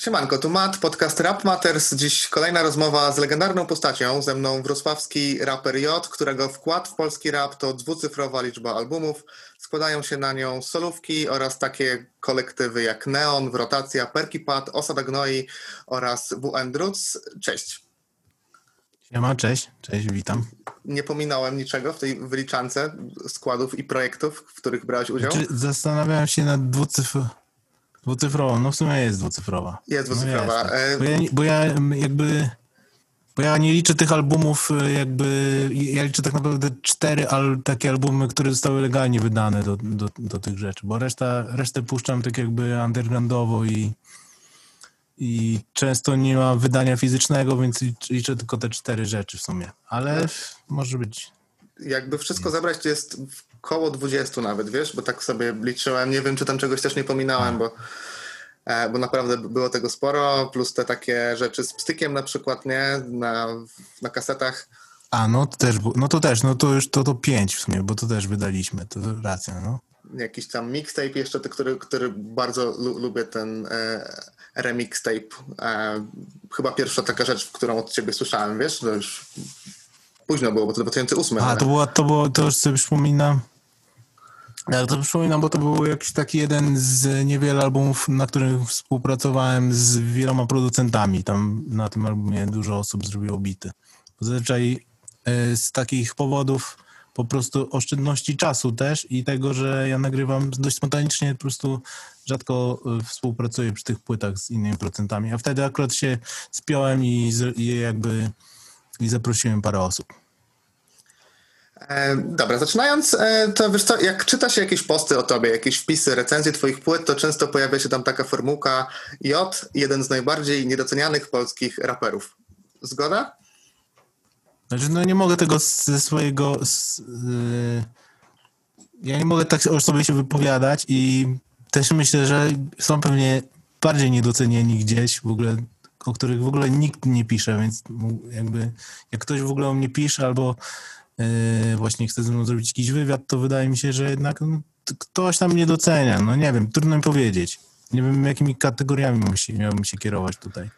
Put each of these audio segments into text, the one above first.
Siemanko, tu Matt, podcast Rap Matters. Dziś kolejna rozmowa z legendarną postacią, ze mną wrocławski raper J, którego wkład w polski rap to dwucyfrowa liczba albumów. Składają się na nią solówki oraz takie kolektywy jak Neon, Wrotacja, Perkipad, Osada Gnoi oraz WN Druc. Cześć. Siema, cześć, cześć, witam. Nie pominąłem niczego w tej wyliczance składów i projektów, w których brałeś udział? Czy zastanawiałem się nad dwucyfr... dwucyfrową, no w sumie jest dwucyfrowa. Jest No dwucyfrowa. jest, E, tak. bo, ja, bo ja jakby... Bo ja nie liczę tych albumów y, jakby... Ja liczę tak naprawdę cztery al, takie albumy, które zostały legalnie wydane do, do, do tych rzeczy, bo reszta, resztę puszczam tak jakby undergroundowo i i często nie ma wydania fizycznego, więc licz- liczę tylko te cztery rzeczy w sumie. Ale może być jakby wszystko zebrać, to jest koło 20 nawet, wiesz, bo tak sobie liczyłem. Nie wiem, czy tam czegoś też nie pominąłem, bo, e, bo naprawdę było tego sporo, plus te takie rzeczy z pstykiem na przykład, nie, na, na kasetach. A, no to też, no to też, no to już to, to pięć w sumie, bo to też wydaliśmy, to racja, no. Jakiś tam mixtape jeszcze, który, który bardzo lu, lubię, ten e, remixtape. E, chyba pierwsza taka rzecz, którą od ciebie słyszałem, wiesz, to już późno było, bo to 2008. A, ale- to było, to było, to już sobie przypominam. Ja to przypominam, bo to był jakiś taki jeden z niewielu albumów, na których współpracowałem z wieloma producentami. Tam na tym albumie dużo osób zrobiło bity. Zazwyczaj e, z takich powodów po prostu oszczędności czasu też i tego, że ja nagrywam dość spontanicznie, po prostu rzadko e, współpracuję przy tych płytach z innymi producentami. A wtedy akurat się spiąłem i, i jakby i zaprosiłem parę osób. E, Dobra, zaczynając, e, to wiesz co, jak czyta się jakieś posty o tobie, jakieś wpisy, recenzje twoich płyt, to często pojawia się tam taka formułka J, jeden z najbardziej niedocenianych polskich raperów. Zgoda? Znaczy, no nie mogę tego ze swojego. Z, yy, ja nie mogę tak o sobie się wypowiadać i też myślę, że są pewnie bardziej niedocenieni gdzieś w ogóle, o których w ogóle nikt nie pisze, więc jakby jak ktoś w ogóle o mnie pisze albo właśnie chce ze mną zrobić jakiś wywiad, to wydaje mi się, że jednak no, ktoś tam mnie docenia. No nie wiem, trudno mi powiedzieć. Nie wiem, jakimi kategoriami mam się, miałbym się kierować tutaj.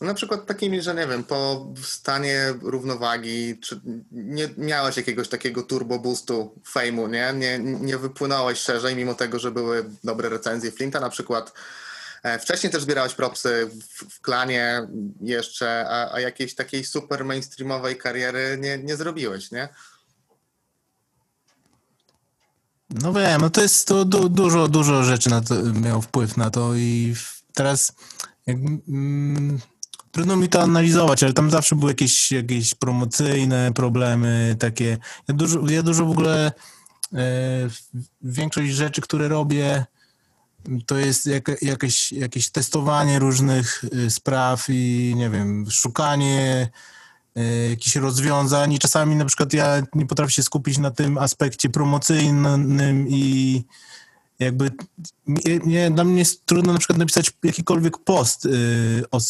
Na przykład takimi, że nie wiem, po stanie równowagi, czy nie miałeś jakiegoś takiego turbo boostu fejmu, nie? nie? Nie wypłynąłeś szerzej, mimo tego, że były dobre recenzje Flinta na przykład. E, Wcześniej też zbierałeś propsy w, w klanie jeszcze, a, a jakiejś takiej super mainstreamowej kariery nie, nie zrobiłeś, nie? No wiem, no to jest to du, dużo, dużo rzeczy na to, miał wpływ na to i teraz jak, mm, trudno mi to analizować, ale tam zawsze były jakieś, jakieś promocyjne problemy, takie. Ja dużo, ja dużo w ogóle e, większość rzeczy, które robię, to jest jak, jakieś, jakieś testowanie różnych y, spraw i nie wiem, szukanie y, jakichś rozwiązań. I czasami na przykład ja nie potrafię się skupić na tym aspekcie promocyjnym i jakby nie, nie, dla mnie jest trudno na przykład napisać jakikolwiek post, y, o,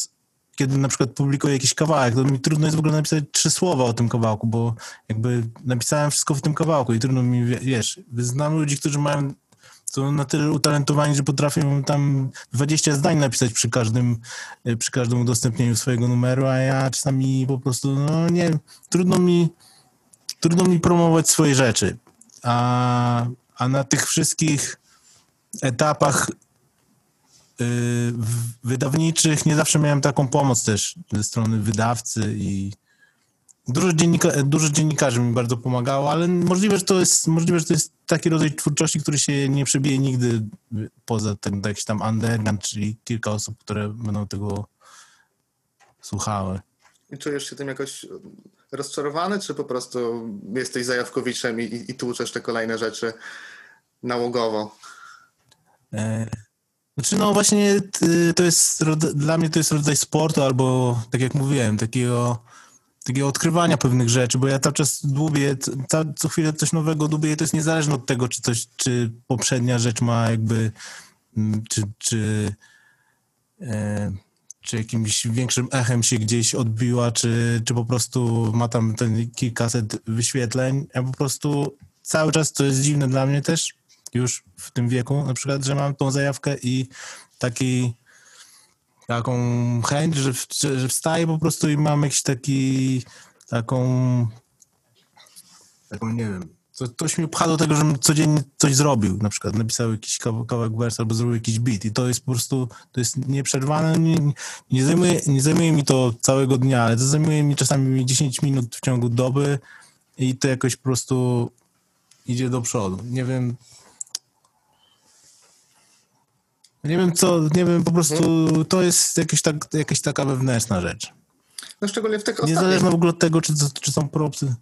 kiedy na przykład publikuję jakiś kawałek, to mi trudno jest w ogóle napisać trzy słowa o tym kawałku, bo jakby napisałem wszystko w tym kawałku i trudno mi, wie- wiesz, znam ludzi, którzy mają są na tyle utalentowani, że potrafią tam 20 zdań napisać przy każdym, y, przy każdym udostępnieniu swojego numeru, a ja czasami po prostu, no nie, trudno mi, trudno mi promować swoje rzeczy. A, a na tych wszystkich etapach y, w- wydawniczych nie zawsze miałem taką pomoc też ze strony wydawcy i Dużo, dziennika, dużo dziennikarzy mi bardzo pomagało, ale możliwe, że to jest możliwe, że to jest taki rodzaj twórczości, który się nie przebije nigdy poza tym jakiś tam underground, czyli kilka osób, które będą tego słuchały. I czujesz się tym jakoś rozczarowany, czy po prostu jesteś zajawkowiczem i, i, tłuczesz te kolejne rzeczy nałogowo? E, Znaczy, no właśnie to jest, dla mnie to jest rodzaj sportu albo, tak jak mówiłem, takiego, takiego odkrywania pewnych rzeczy, bo ja cały czas lubię, ca, co chwilę coś nowego lubię i to jest niezależne od tego, czy coś, czy poprzednia rzecz ma jakby, mm, czy, czy, e, czy jakimś większym echem się gdzieś odbiła, czy, czy po prostu ma tam ten kilkaset wyświetleń. Ja po prostu cały czas, to jest dziwne dla mnie też, już w tym wieku, na przykład, że mam tą zajawkę i taki taką chęć, że, w- że, wstaję po prostu i mam jakiś taki, taką, taką nie wiem, co, coś mnie pcha do tego, żebym codziennie coś zrobił, na przykład napisał jakiś kaw- kawałek wers albo zrobił jakiś beat i to jest po prostu, to jest nieprzerwane, nie, nie, zajmuje, nie zajmuje mi to całego dnia, ale to zajmuje mi czasami 10 minut w ciągu doby i to jakoś po prostu idzie do przodu. Nie wiem, nie wiem co, nie wiem, po prostu to jest jakieś tak, jakaś taka wewnętrzna rzecz. No szczególnie w tych ostatnich, Niezależna w ogóle od tego, czy, czy są propsy.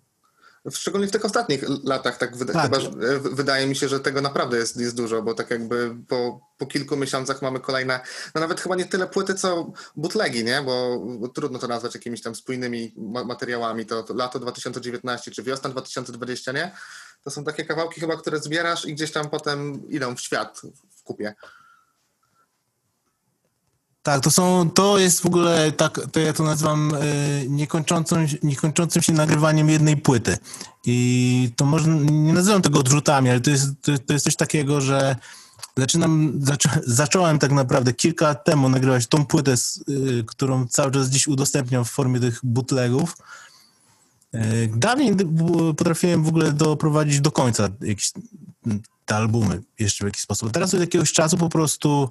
szczególnie w tych ostatnich latach tak, wyda- Tak. Chyba, e, wydaje mi się, że tego naprawdę jest, jest dużo, bo tak jakby po, po kilku miesiącach mamy kolejne, no nawet chyba nie tyle płyty, co bootlegi, nie? Bo, bo trudno to nazwać jakimiś tam spójnymi ma- materiałami. To, to lato 2019 czy wiosna 2020, nie? To są takie kawałki chyba, które zbierasz i gdzieś tam potem idą w świat w kupie. Tak, to są, to jest w ogóle tak, to ja to nazywam y, niekończącą, niekończącym się nagrywaniem jednej płyty. I to można, nie nazywam tego odrzutami, ale to jest, to, to jest coś takiego, że zaczynam, zaczą, zacząłem tak naprawdę kilka lat temu nagrywać tą płytę, y, którą cały czas gdzieś udostępniam w formie tych bootlegów. Y, Dawniej potrafiłem w ogóle doprowadzić do końca jakieś te albumy jeszcze w jakiś sposób. Teraz od jakiegoś czasu po prostu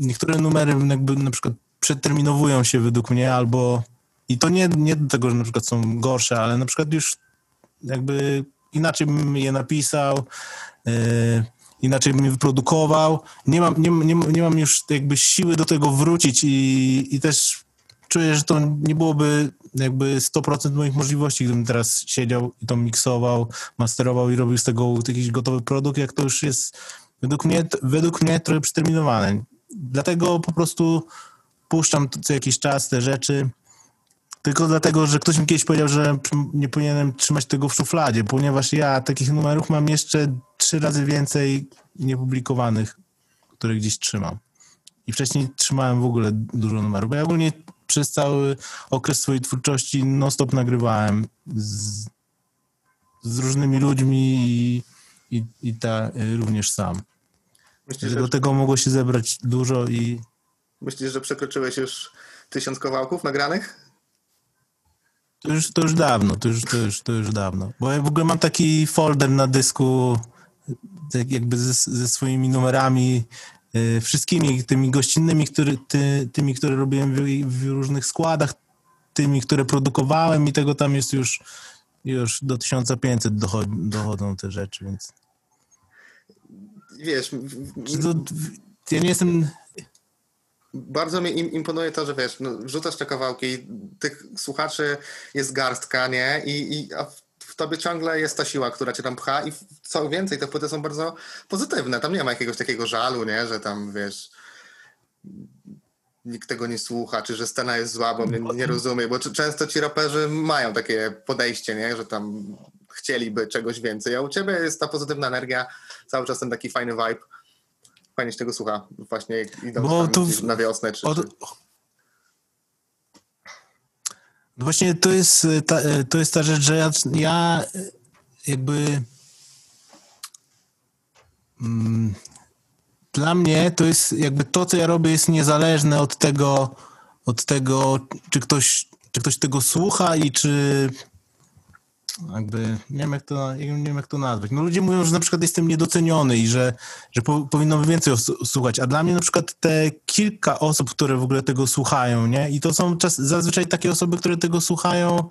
niektóre numery jakby na przykład przeterminowują się według mnie albo i to nie, nie do tego, że na przykład są gorsze, ale na przykład już jakby inaczej bym je napisał, y, inaczej bym je wyprodukował. Nie mam, nie, nie, nie mam już jakby siły do tego wrócić i, i też czuję, że to nie byłoby jakby 100% moich możliwości, gdybym teraz siedział i to miksował, masterował i robił z tego jakiś gotowy produkt, jak to już jest według mnie, według mnie trochę przeterminowane. Dlatego po prostu puszczam co jakiś czas te rzeczy, tylko dlatego, że ktoś mi kiedyś powiedział, że nie powinienem trzymać tego w szufladzie, ponieważ ja takich numerów mam jeszcze trzy razy więcej niepublikowanych, które gdzieś trzymam. I wcześniej trzymałem w ogóle dużo numerów, bo ja ogólnie przez cały okres swojej twórczości non-stop nagrywałem z, z różnymi ludźmi i, i, i ta, y, również sam. Myślisz, Że do tego mogło się zebrać dużo i myślisz, że przekroczyłeś już tysiąc kawałków nagranych? To już, to już dawno, to już, to, już, to już dawno. Bo ja w ogóle mam taki folder na dysku, tak jakby ze, ze swoimi numerami, y, wszystkimi tymi gościnnymi, który, ty, tymi, które robiłem w, w różnych składach, tymi, które produkowałem i tego tam jest już, już do 1500 dochod, dochodzą te rzeczy, więc Wiesz, to, ja nie jestem, Bardzo mi im, imponuje to, że wiesz, no, wrzucasz te kawałki, tych słuchaczy jest garstka, nie? I, i a w, tobie ciągle jest ta siła, która cię tam pcha i co więcej, te płyty są bardzo pozytywne. Tam nie ma jakiegoś takiego żalu, nie? Że tam, wiesz, nikt tego nie słucha, czy że scena jest zła, bo mnie nie rozumie, bo często ci raperzy mają takie podejście, nie? Że tam chcieliby czegoś więcej, a u ciebie jest ta pozytywna energia, cały czas ten taki fajny vibe. Fajnie się tego słucha, właśnie idąc Bo tam w- na wiosnę, czy, Od... czy No Właśnie to jest e, ta, e, to jest ta rzecz, że ja, ja e, jakby mm, dla mnie to jest jakby to, co ja robię jest niezależne od tego, od tego, czy ktoś, czy ktoś tego słucha i czy jakby, nie wiem jak to, nie wiem jak to nazwać. No ludzie mówią, że na przykład jestem niedoceniony i że, że po, powinno więcej os- słuchać, a dla mnie na przykład te kilka osób, które w ogóle tego słuchają, nie? I to są czas, zazwyczaj takie osoby, które tego słuchają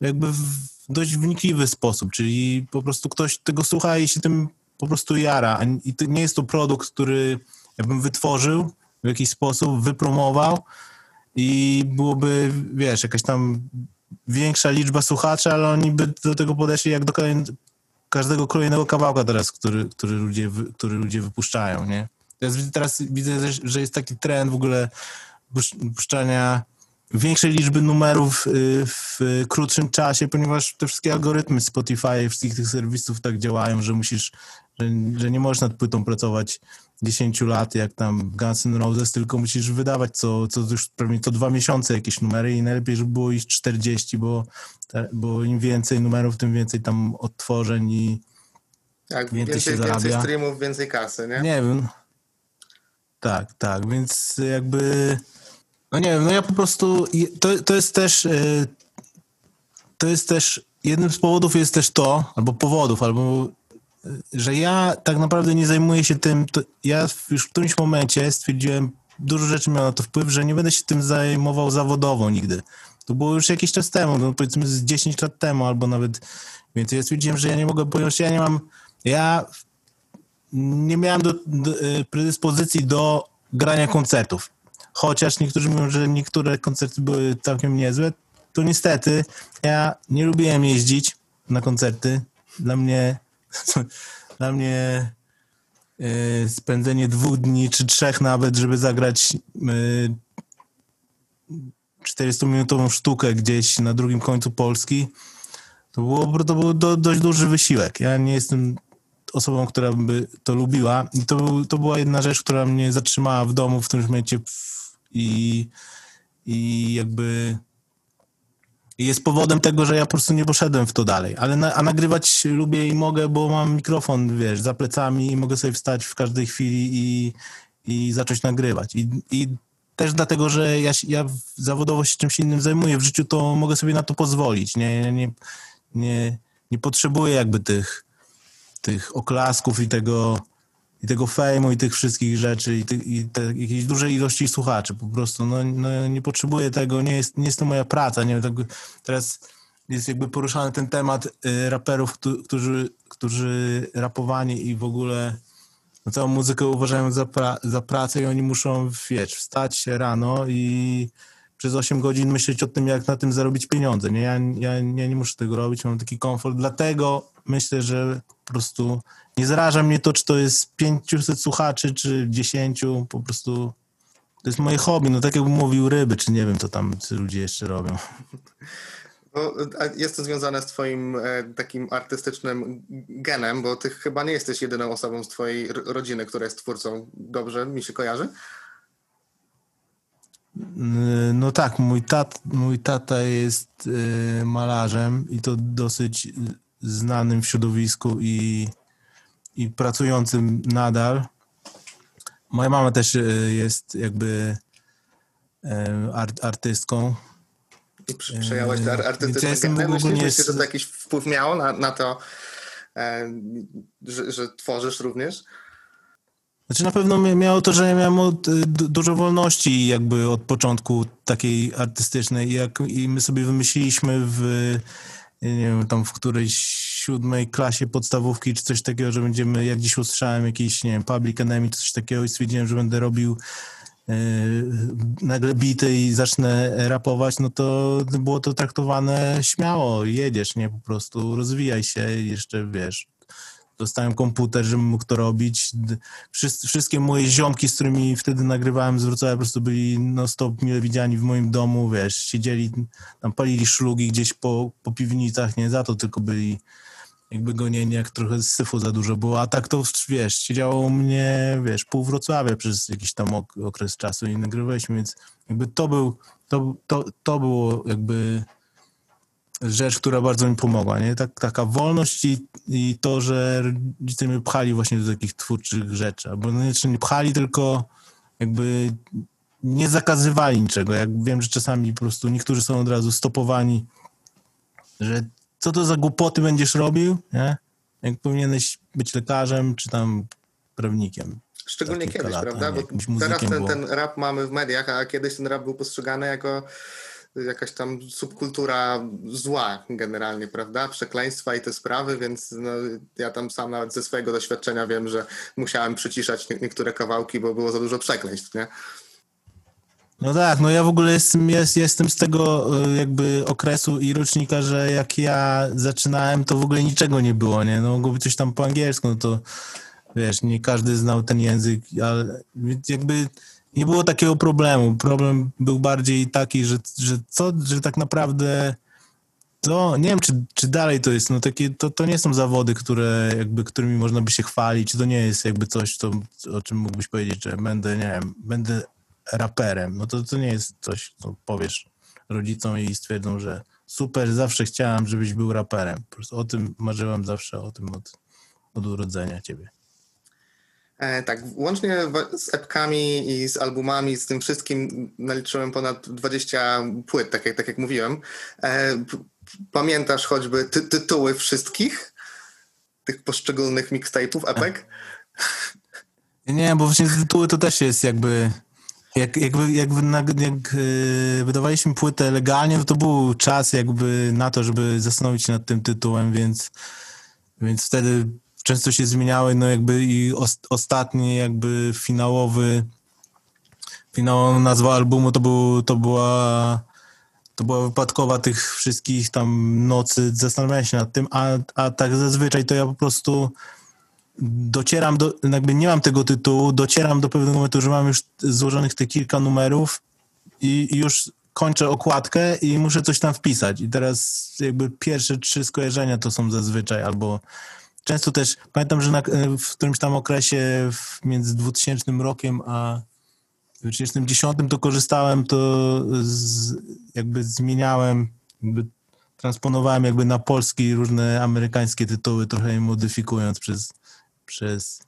jakby w dość wnikliwy sposób, czyli po prostu ktoś tego słucha i się tym po prostu jara, i to nie jest to produkt, który ja bym wytworzył w jakiś sposób, wypromował i byłoby, wiesz, jakaś tam większa liczba słuchaczy, ale oni by do tego podeszli jak do każdego kolejnego kawałka teraz, który, który, ludzie, który ludzie wypuszczają, nie? Teraz, teraz widzę, że- jest taki trend w ogóle pusz- puszczania większej liczby numerów y, w krótszym czasie, ponieważ te wszystkie algorytmy Spotify wszystkich tych serwisów tak działają, że musisz, że, że nie możesz nad płytą pracować 10 lat, jak tam Guns N' Roses, tylko musisz wydawać co, co już pewnie co dwa miesiące jakieś numery i najlepiej, żeby było ich 40, bo, bo im więcej numerów, tym więcej tam odtworzeń i jak więcej się więcej, więcej zarabia. streamów, więcej kasy, nie? nie wiem. Tak, tak, więc jakby, no nie wiem, no ja po prostu, to, to jest też, y, to jest też, jednym z powodów jest też to, albo powodów, albo, że ja tak naprawdę nie zajmuję się tym, ja już w którymś momencie stwierdziłem, dużo rzeczy miało na to wpływ, że nie będę się tym zajmował zawodowo nigdy. To było już jakiś czas temu, no powiedzmy z 10 lat temu, albo nawet więcej. Ja stwierdziłem, że ja nie mogę, ponieważ ja nie mam, ja nie miałem do, do, y, predyspozycji do grania koncertów. Chociaż niektórzy mówią, że niektóre koncerty były całkiem niezłe, to niestety ja nie lubiłem jeździć na koncerty. Dla mnie, dla mnie y, spędzenie dwóch dni czy trzech nawet, żeby zagrać y, 40-minutową sztukę gdzieś na drugim końcu Polski, to, było, to był do, dość duży wysiłek. Ja nie jestem osobą, która by to lubiła. I to, był- to była jedna rzecz, która mnie zatrzymała w domu w którymś momencie i, i jakby i jest powodem tego, że ja po prostu nie poszedłem w to dalej. Ale na, a nagrywać lubię i mogę, bo mam mikrofon, wiesz, za plecami i mogę sobie wstać w każdej chwili i, i zacząć nagrywać. I, I też dlatego, że ja, ja zawodowo się czymś innym zajmuję w życiu, to mogę sobie na to pozwolić. Nie, nie, nie, nie potrzebuję jakby tych, tych oklasków i tego, i tego fejmu i tych wszystkich rzeczy i, ty, i te, jakiejś dużej ilości słuchaczy. Po prostu no, no, nie potrzebuję tego, nie jest, nie jest to moja praca. Nie, tak, teraz jest jakby poruszany ten temat y, raperów, któ- którzy, którzy rapowanie i w ogóle no, całą muzykę uważają za, pra, za pracę i oni muszą, wiesz, wstać rano i przez 8 godzin myśleć o tym, jak na tym zarobić pieniądze. Nie? Ja, ja, ja nie muszę tego robić, mam taki komfort. Dlatego myślę, że po prostu nie zaraża mnie to, czy to jest 500 słuchaczy, czy 10. Po prostu to jest moje hobby. No tak jakbym mówił ryby, czy nie wiem, co tam ludzie jeszcze robią. A jest to związane z twoim e, takim artystycznym genem, bo ty chyba nie jesteś jedyną osobą z twojej rodziny, która jest twórcą. Dobrze mi się kojarzy? Yy, No tak, mój, tat, mój tata jest yy, malarzem i to dosyć znanym w środowisku i, i pracującym nadal. Moja mama też yy, jest jakby art, artystką. I przejąłeś te artystyczne geny? Myślisz, myślisz, że to jakiś wpływ miało na, na to, e, że, że tworzysz również? Znaczy na pewno mia- miało to, że ja miałem od, y, du- dużo wolności jakby od początku takiej artystycznej. Jak, i my sobie wymyśliliśmy w, nie wiem, tam w którejś siódmej klasie podstawówki czy coś takiego, że będziemy, jak dziś usłyszałem jakiś, nie wiem, Public Enemy czy coś takiego i stwierdziłem, że będę robił y, nagle bity i zacznę rapować, no to było to traktowane śmiało, jedziesz, nie, po prostu rozwijaj się jeszcze, wiesz, dostałem komputer, żebym mógł to robić. Wszystkie moje ziomki, z którymi wtedy nagrywałem z Wrocławia, po prostu byli no stop mile widziani w moim domu, wiesz, siedzieli, tam palili szlugi gdzieś po, po piwnicach, nie? Za to tylko byli. Jakby gonieni, jak trochę syfu za dużo było, a tak to, wiesz, siedziało u mnie, wiesz, pół Wrocławia przez jakiś tam ok okres czasu i nagrywaliśmy, więc jakby to był, to, to, to było jakby rzecz, która bardzo mi pomogła, nie? Tak, taka wolność i, i to, że rodzice mnie pchali właśnie do takich twórczych rzeczy, albo no nie, nie pchali, tylko jakby nie zakazywali niczego. Jak wiem, że czasami po prostu niektórzy są od razu stopowani, że co to za głupoty będziesz robił, nie? Jak powinieneś być lekarzem, czy tam prawnikiem. Szczególnie kiedyś, lat, prawda? Bo teraz ten, ten rap mamy w mediach, a kiedyś ten rap był postrzegany jako jakaś tam subkultura zła generalnie, prawda? Przekleństwa i te sprawy, więc no, ja tam sam nawet ze swojego doświadczenia wiem, że musiałem przyciszać nie- niektóre kawałki, bo było za dużo przekleństw, nie? No tak, no ja w ogóle jestem, jest, jestem z tego y, jakby okresu i rocznika, że jak ja zaczynałem, to w ogóle niczego nie było, nie? No mogło być coś tam po angielsku, no to wiesz, nie każdy znał ten język, ale jakby nie było takiego problemu. Problem był bardziej taki, że, że co, że tak naprawdę to nie wiem, czy, czy dalej to jest, no takie, to, to nie są zawody, które jakby, którymi można by się chwalić, to nie jest jakby coś, co, o czym mógłbyś powiedzieć, że będę, nie wiem, będę raperem, no to, to nie jest coś, co powiesz rodzicom i stwierdzą, że super, zawsze chciałam, żebyś był raperem. Po prostu o tym marzyłam zawsze, o tym od, od urodzenia ciebie. E, tak, łącznie z epkami i z albumami, z tym wszystkim naliczyłem ponad 20 płyt, tak jak, tak jak mówiłem. E, pamiętasz choćby ty tytuły wszystkich tych poszczególnych mixtape'ów, epek? Nie, bo właśnie tytuły to też jest jakby. Jak, jakby, jakby jak yy, wydawaliśmy płytę legalnie, to był czas jakby na to, żeby zastanowić się nad tym tytułem, więc, więc wtedy często się zmieniały, no jakby i os- ostatni jakby finałowy finałowa nazwa albumu to, był, to była to była wypadkowa tych wszystkich tam nocy, zastanawiałem się nad tym, a, a tak zazwyczaj to ja po prostu docieram do, jakby nie mam tego tytułu, docieram do pewnego momentu, że mam już złożonych te kilka numerów i, i już kończę okładkę i muszę coś tam wpisać. I teraz jakby pierwsze trzy skojarzenia to są zazwyczaj, albo często też, pamiętam, że na, w którymś tam okresie w, między 2000 rokiem a 2010 to korzystałem, to z, jakby zmieniałem, jakby transponowałem jakby na polski różne amerykańskie tytuły, trochę je modyfikując przez, przez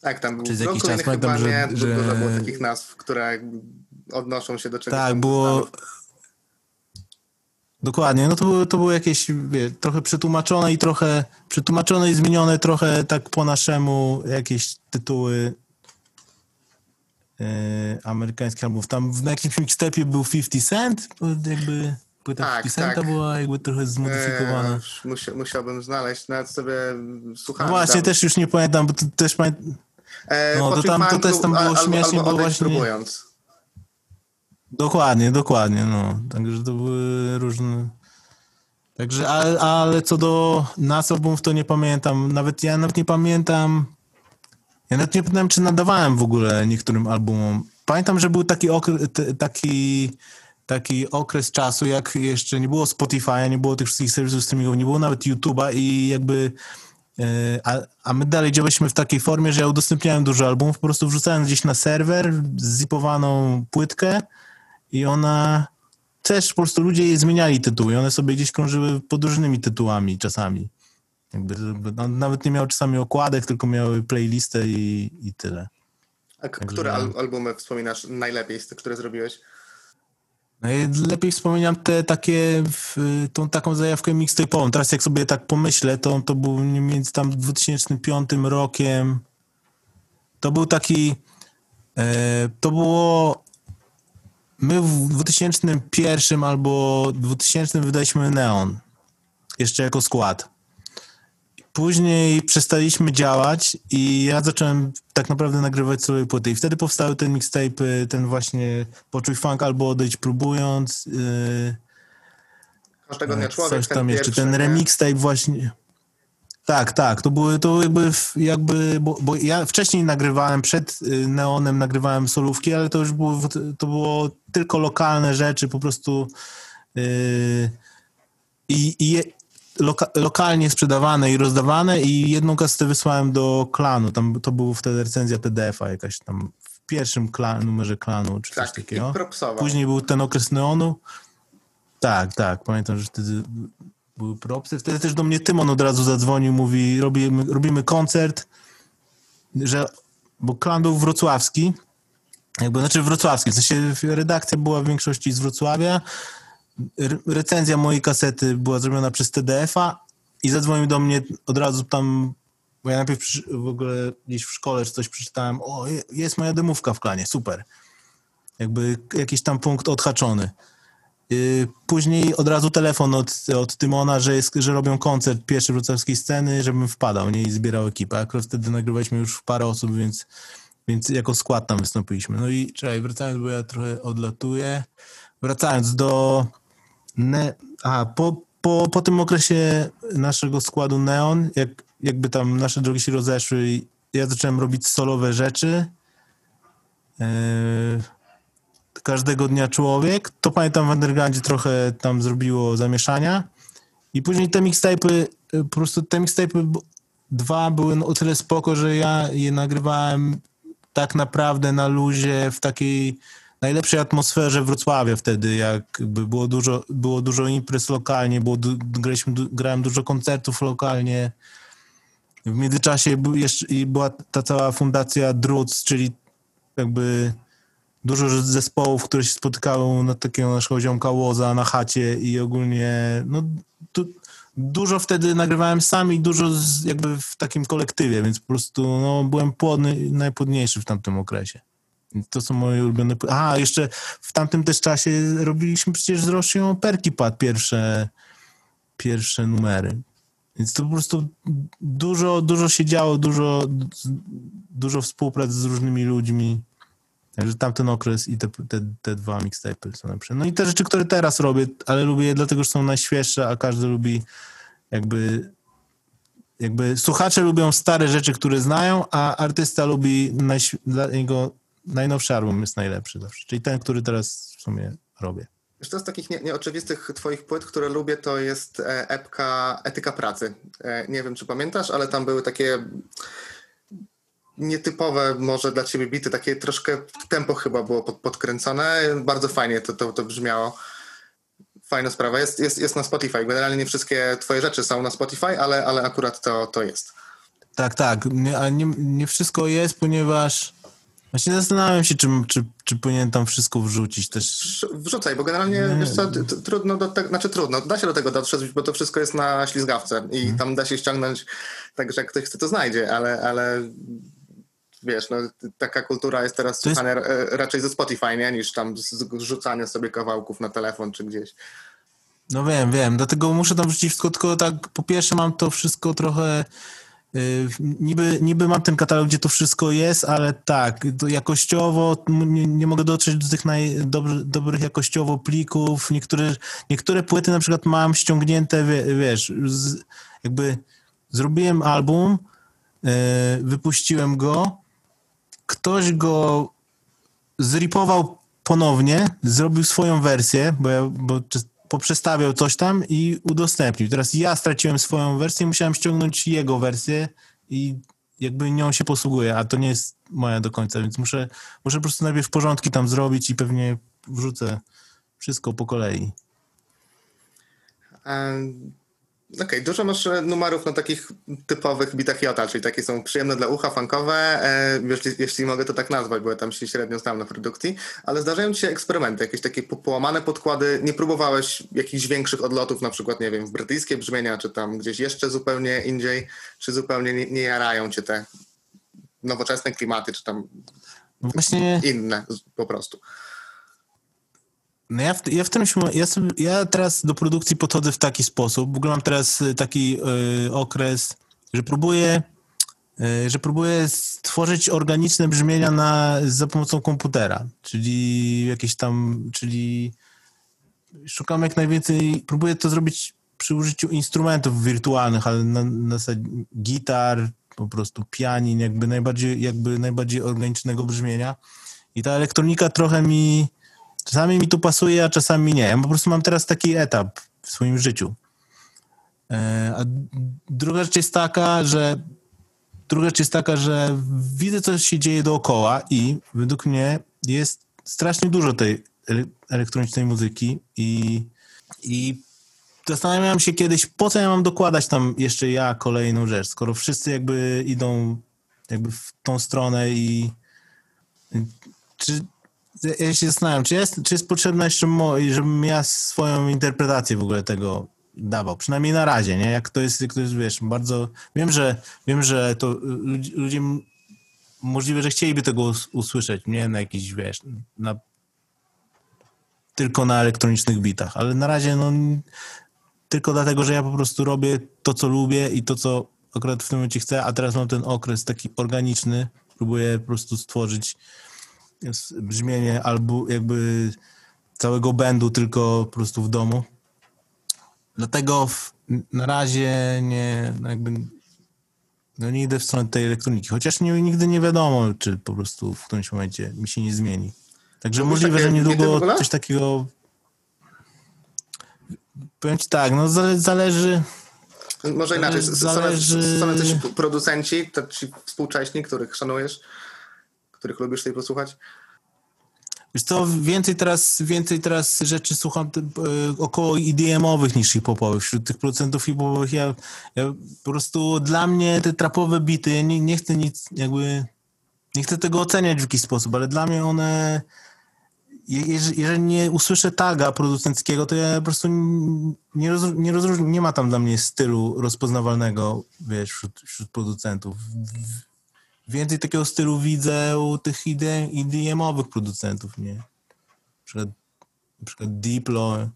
Tak, tam był Przez jakiś czas chyba pamiętam, że- nie, że- dużo było takich nazw, które odnoszą się do czegoś Tak, było. znów. Dokładnie, no to było, to było jakieś wie, trochę przetłumaczone i trochę przetłumaczone i zmienione trochę tak po naszemu jakieś tytuły e, amerykańskich albumów. Tam w- na jakimś mixtape'ie był 50 Cent, jakby płyta Tak, 50 Centa tak. była jakby trochę zmodyfikowana. Eee, musia, musiałbym znaleźć, nawet sobie No słuchałem. właśnie, tam. też już nie pamiętam, bo to też pamiętam. Eee, no, to tam- to też tam było albo- śmiesznie, albo bo właśnie- próbując. Dokładnie, dokładnie, no. Także to były różne. Także, ale, ale co do nas albumów, to nie pamiętam. Nawet ja nawet nie pamiętam. Ja nawet nie pamiętam, czy nadawałem w ogóle niektórym albumom. Pamiętam, że był taki okres, taki, taki okres czasu, jak jeszcze nie było Spotify'a, nie było tych wszystkich serwisów streamingowych, nie było nawet YouTube'a i jakby e, a, a my dalej działaliśmy w takiej formie, że ja udostępniałem dużo albumów, po prostu wrzucałem gdzieś na serwer zipowaną płytkę i ona też po prostu ludzie jej zmieniali tytuły. One sobie gdzieś krążyły pod różnymi tytułami czasami. Jakby, on nawet nie miał czasami okładek, tylko miały playlistę i, i tyle. A k- które al- albumy wspominasz najlepiej z tych, które zrobiłeś? No i lepiej wspominam te takie, tą taką zajawkę mixtape'ową. Teraz jak sobie tak pomyślę, to to był między tam 2005 rokiem. To był taki, e, to było, my w 2001 albo 2000 wydaliśmy Neon. Jeszcze jako skład. Później przestaliśmy działać i ja zacząłem tak naprawdę nagrywać sobie płyty. I wtedy powstały ten mixtape, ten właśnie Poczuj Funk albo Odejdź Próbując. Yy, Każdego dnia człowiek, coś tam jeszcze, pierwszy, ten nie? remixtape właśnie. Tak, tak, to były, to jakby, jakby bo, bo ja wcześniej nagrywałem, przed y, Neonem nagrywałem solówki, ale to już było, to było tylko lokalne rzeczy, po prostu yy, i, i loka, lokalnie sprzedawane i rozdawane i jedną kasetę wysłałem do klanu, tam to było wtedy recenzja PDF-a jakaś tam w pierwszym klan, numerze klanu, czy coś Tak, takiego. i propsował. Później był ten okres neonu. Tak, tak, pamiętam, że wtedy były propsy. Wtedy też do mnie Tymon od razu zadzwonił, mówi, robimy, robimy koncert, że, bo klan był wrocławski, jakby, znaczy wrocławski, w sensie redakcja była w większości z Wrocławia, Re- recenzja mojej kasety była zrobiona przez TDF-a i zadzwonił do mnie od razu tam, bo ja najpierw w ogóle gdzieś w szkole czy coś przeczytałem, o, je- jest moja demówka w klanie, super. Jakby jakiś tam punkt odhaczony. Yy, Później od razu telefon od, od Tymona, że, jest, że robią koncert pierwszej wrocławskiej sceny, żebym wpadał, nie? I zbierał ekipę. Akurat wtedy nagrywaliśmy już parę osób, więc, więc jako skład tam wystąpiliśmy. No i czekaj, wracając, bo ja trochę odlatuję. Wracając do... Ne- a, po, po, po tym okresie naszego składu Neon, jak, jakby tam nasze drogi się rozeszły, ja zacząłem robić solowe rzeczy. Yy, każdego dnia człowiek. To pamiętam w undergroundzie trochę tam zrobiło zamieszania. I później te mixtape'y, y, po prostu te mixtape'y dwa były o tyle spoko, że ja je nagrywałem tak naprawdę na luzie, w takiej najlepszej atmosferze Wrocławia wtedy, jakby było dużo, było dużo imprez lokalnie, było, graliśmy, grałem dużo koncertów lokalnie. W międzyczasie był jeszcze, była ta cała fundacja Druc, czyli jakby dużo zespołów, które się spotykały na takiego naszego ziomka Łoza na chacie i ogólnie no, tu, dużo wtedy nagrywałem sam i dużo z, jakby w takim kolektywie, więc po prostu no, byłem płodny, najpłodniejszy w tamtym okresie. To są moje ulubione... Aha, jeszcze w tamtym też czasie robiliśmy przecież z Rosją Perki Pad pierwsze, pierwsze numery. Więc to po prostu dużo, dużo się działo, dużo, dużo współpracy z różnymi ludźmi. Także tamten okres i te, te, te dwa mixtape'y są najlepsze. No i te rzeczy, które teraz robię, ale lubię je dlatego, że są najświeższe, a każdy lubi jakby jakby słuchacze lubią stare rzeczy, które znają, a artysta lubi najś- dla niego najnowszy album jest najlepszy zawsze. Czyli ten, który teraz w sumie robię. To z takich nie, nieoczywistych twoich płyt, które lubię, to jest e, epka Etyka Pracy. E, Nie wiem, czy pamiętasz, ale tam były takie nietypowe może dla ciebie bity, takie troszkę tempo chyba było pod, podkręcone. Bardzo fajnie to, to, to brzmiało. Fajna sprawa. Jest, jest, jest na Spotify. Generalnie nie wszystkie twoje rzeczy są na Spotify, ale, ale akurat to, to jest. Tak, tak, nie, a nie, nie wszystko jest, ponieważ właśnie zastanawiam się, czy, czy, czy powinien tam wszystko wrzucić też. Wrz- Wrzucaj, bo generalnie Nie. wiesz co, trudno do tego, znaczy trudno, da się do tego dotrzeć, bo to wszystko jest na ślizgawce i tam da się ściągnąć, także jak ktoś chce, to znajdzie, ale, ale wiesz, no, taka kultura jest teraz To jest- słuchana e, raczej ze Spotify, nie, niż tam zrzucania sobie kawałków na telefon czy gdzieś. No wiem, wiem, dlatego muszę tam wrzucić wszystko, tylko tak po pierwsze mam to wszystko trochę, y, niby, niby mam ten katalog, gdzie to wszystko jest, ale tak, jakościowo nie, nie mogę dotrzeć do tych naj, dobry, dobrych jakościowo plików, niektóre, niektóre płyty na przykład mam ściągnięte, wie, wiesz, z, jakby zrobiłem album, y, wypuściłem go, ktoś go zripował ponownie, zrobił swoją wersję, bo, ja, bo poprzestawiał coś tam i udostępnił. Teraz ja straciłem swoją wersję, musiałem ściągnąć jego wersję i jakby nią się posługuję, a to nie jest moja do końca, więc muszę, muszę po prostu najpierw porządki tam zrobić i pewnie wrzucę wszystko po kolei. Okej, dużo masz e, numerów na takich typowych bitach Jota, czyli takie są przyjemne dla ucha, funkowe, e, jeśli, jeśli mogę to tak nazwać, bo ja tam się średnio znam na produkcji, ale zdarzają ci się eksperymenty, jakieś takie po- połamane podkłady, nie próbowałeś jakichś większych odlotów, na przykład, nie wiem, w brytyjskie brzmienia, czy tam gdzieś jeszcze zupełnie indziej, czy zupełnie nie, nie jarają cię te nowoczesne klimaty, czy tam No Właśnie inne po prostu. No ja w, ja w tym ja, sobie, ja teraz do produkcji podchodzę w taki sposób. W ogóle mam teraz y, taki y, okres, że próbuję, y, że próbuję stworzyć organiczne brzmienia na, za pomocą komputera, czyli jakieś tam, czyli szukam jak najwięcej, próbuję to zrobić przy użyciu instrumentów wirtualnych, ale na, na gitar, po prostu pianin, jakby najbardziej, jakby najbardziej organicznego brzmienia. I ta elektronika trochę mi, czasami mi tu pasuje, a czasami nie. Ja po prostu mam teraz taki etap w swoim życiu. E, A druga rzecz jest taka, że druga rzecz jest taka, że widzę, co się dzieje dookoła i według mnie jest strasznie dużo tej ele- elektronicznej muzyki i, i zastanawiałem się kiedyś, po co ja mam dokładać tam jeszcze ja kolejną rzecz, skoro wszyscy jakby idą jakby w tą stronę i czy ja się zastanawiam, czy jest, czy jest potrzebna jeszcze, mo, żebym ja swoją interpretację w ogóle tego dawał, przynajmniej na razie, nie? Jak to jest, jak to jest wiesz, bardzo, wiem, że wiem, że to ludzi- ludzie możliwe, że chcieliby tego us- usłyszeć, nie? Na jakiś, wiesz, na tylko na elektronicznych bitach, ale na razie no tylko dlatego, że ja po prostu robię to, co lubię i to, co akurat w tym momencie chcę, a teraz mam ten okres taki organiczny, próbuję po prostu stworzyć brzmienie albo jakby całego bandu tylko po prostu w domu. Dlatego w, na razie nie no jakby no nie idę w stronę tej elektroniki. Chociaż nie, nigdy nie wiadomo, czy po prostu w którymś momencie mi się nie zmieni. Także Lubisz możliwe, że niedługo coś takiego powiem ci tak, no zale, zależy Może inaczej, są, Zależy- są jacyś producenci, to ci współcześni, których szanujesz, których lubisz sobie posłuchać? Wiesz co, więcej teraz, więcej teraz rzeczy słucham ty- e, około EDM-owych niż hip-hopowych. Wśród tych producentów hip-hopowych ja, ja po prostu dla mnie te trapowe bity, ja nie, nie chcę nic jakby, nie chcę tego oceniać w jakiś sposób, ale dla mnie one, je- jeżeli, nie usłyszę taga producenckiego, to ja po prostu nie, rozró- nie nie ma tam dla mnie stylu rozpoznawalnego, wiesz, wśród, wśród producentów. Więcej takiego stylu widzę u tych EDM, EDM-owych producentów, nie? Na przykład, na przykład Diplo,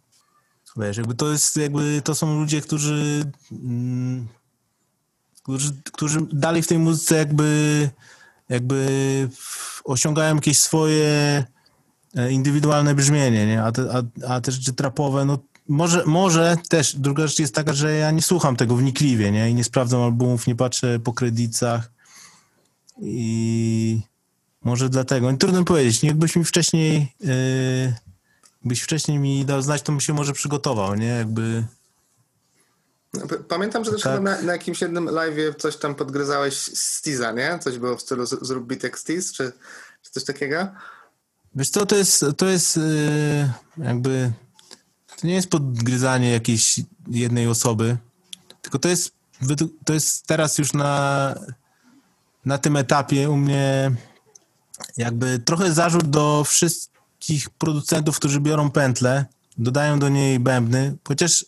wiesz, jakby to jest, jakby to są ludzie, którzy, mm, którzy, którzy dalej w tej muzyce jakby, jakby osiągają jakieś swoje e, indywidualne brzmienie, nie? A te, a, a te rzeczy trapowe, no może, może też, druga rzecz jest taka, że ja nie słucham tego wnikliwie, nie? I nie sprawdzam albumów, nie patrzę po kredytach i może dlatego. I trudno powiedzieć, nie? jakbyś mi wcześniej yy, byś wcześniej mi dał znać, to bym się może przygotował, nie? Jakby P- Pamiętam, że też Tak. na, na jakimś jednym live'ie coś tam podgryzałeś Stiza, nie? Coś było w stylu z- zrób jak Stiz, czy, czy coś takiego? Wiesz co, to jest, to jest yy, jakby, to nie jest podgryzanie jakiejś jednej osoby, tylko to jest, to jest teraz już na, na tym etapie u mnie jakby trochę zarzut do wszystkich producentów, którzy biorą pętlę, dodają do niej bębny, chociaż,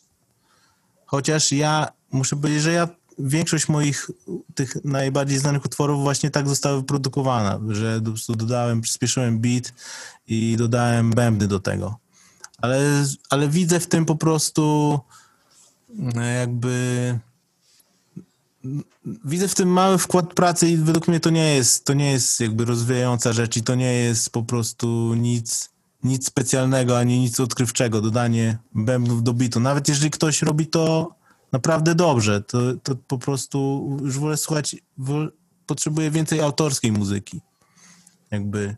chociaż ja muszę powiedzieć, że ja większość moich tych najbardziej znanych utworów właśnie tak została wyprodukowana, że po prostu dodałem, przyspieszyłem beat i dodałem bębny do tego. Ale, ale widzę w tym po prostu e, jakby widzę w tym mały wkład pracy i według mnie to nie jest, to nie jest jakby rozwijająca rzecz i to nie jest po prostu nic, nic specjalnego, ani nic odkrywczego, dodanie bębnów do bitu. Nawet jeżeli ktoś robi to naprawdę dobrze, to, to po prostu już wolę słuchać, wol, potrzebuję więcej autorskiej muzyki. Jakby,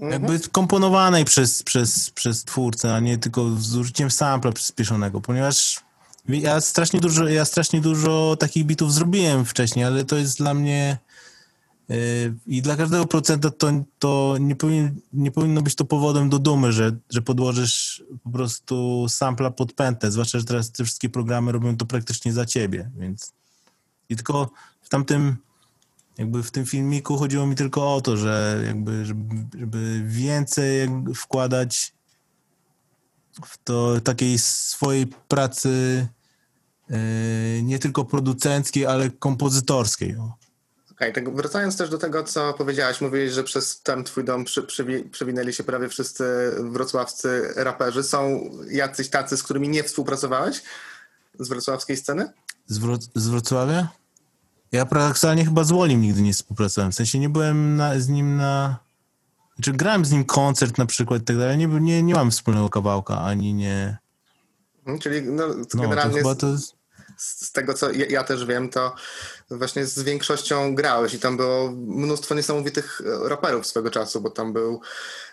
jakby komponowanej przez, przez, przez twórcę, a nie tylko z użyciem sampla przyspieszonego, ponieważ ja strasznie dużo, ja strasznie dużo takich bitów zrobiłem wcześniej, ale to jest dla mnie yy, i dla każdego procenta to, to nie, powin, nie powinno być to powodem do dumy, że, że podłożysz po prostu sampla pod pętlę, zwłaszcza, że teraz te wszystkie programy robią to praktycznie za ciebie, więc i tylko w tamtym jakby w tym filmiku chodziło mi tylko o to, że jakby żeby, żeby więcej wkładać w to takiej swojej pracy yy, nie tylko producenckiej, ale kompozytorskiej. O. Okej, tak wracając też do tego, co powiedziałaś, mówiłeś, że przez ten twój dom przy, przywinęli się prawie wszyscy wrocławscy raperzy. Są jacyś tacy, z którymi nie współpracowałeś z wrocławskiej sceny? Z, Wro- z Wrocławia? Ja paradoksalnie chyba z Wolim nigdy nie współpracowałem. W sensie nie byłem na, z nim na... Znaczy grałem z nim koncert na przykład i tak dalej. Nie, nie, nie mam wspólnego kawałka, ani nie... Mhm, Czyli no, to No, to generalnie chyba z, to jest... z z tego, co ja, ja też wiem, to właśnie z większością grałeś i tam było mnóstwo niesamowitych e, raperów swego czasu, bo tam był,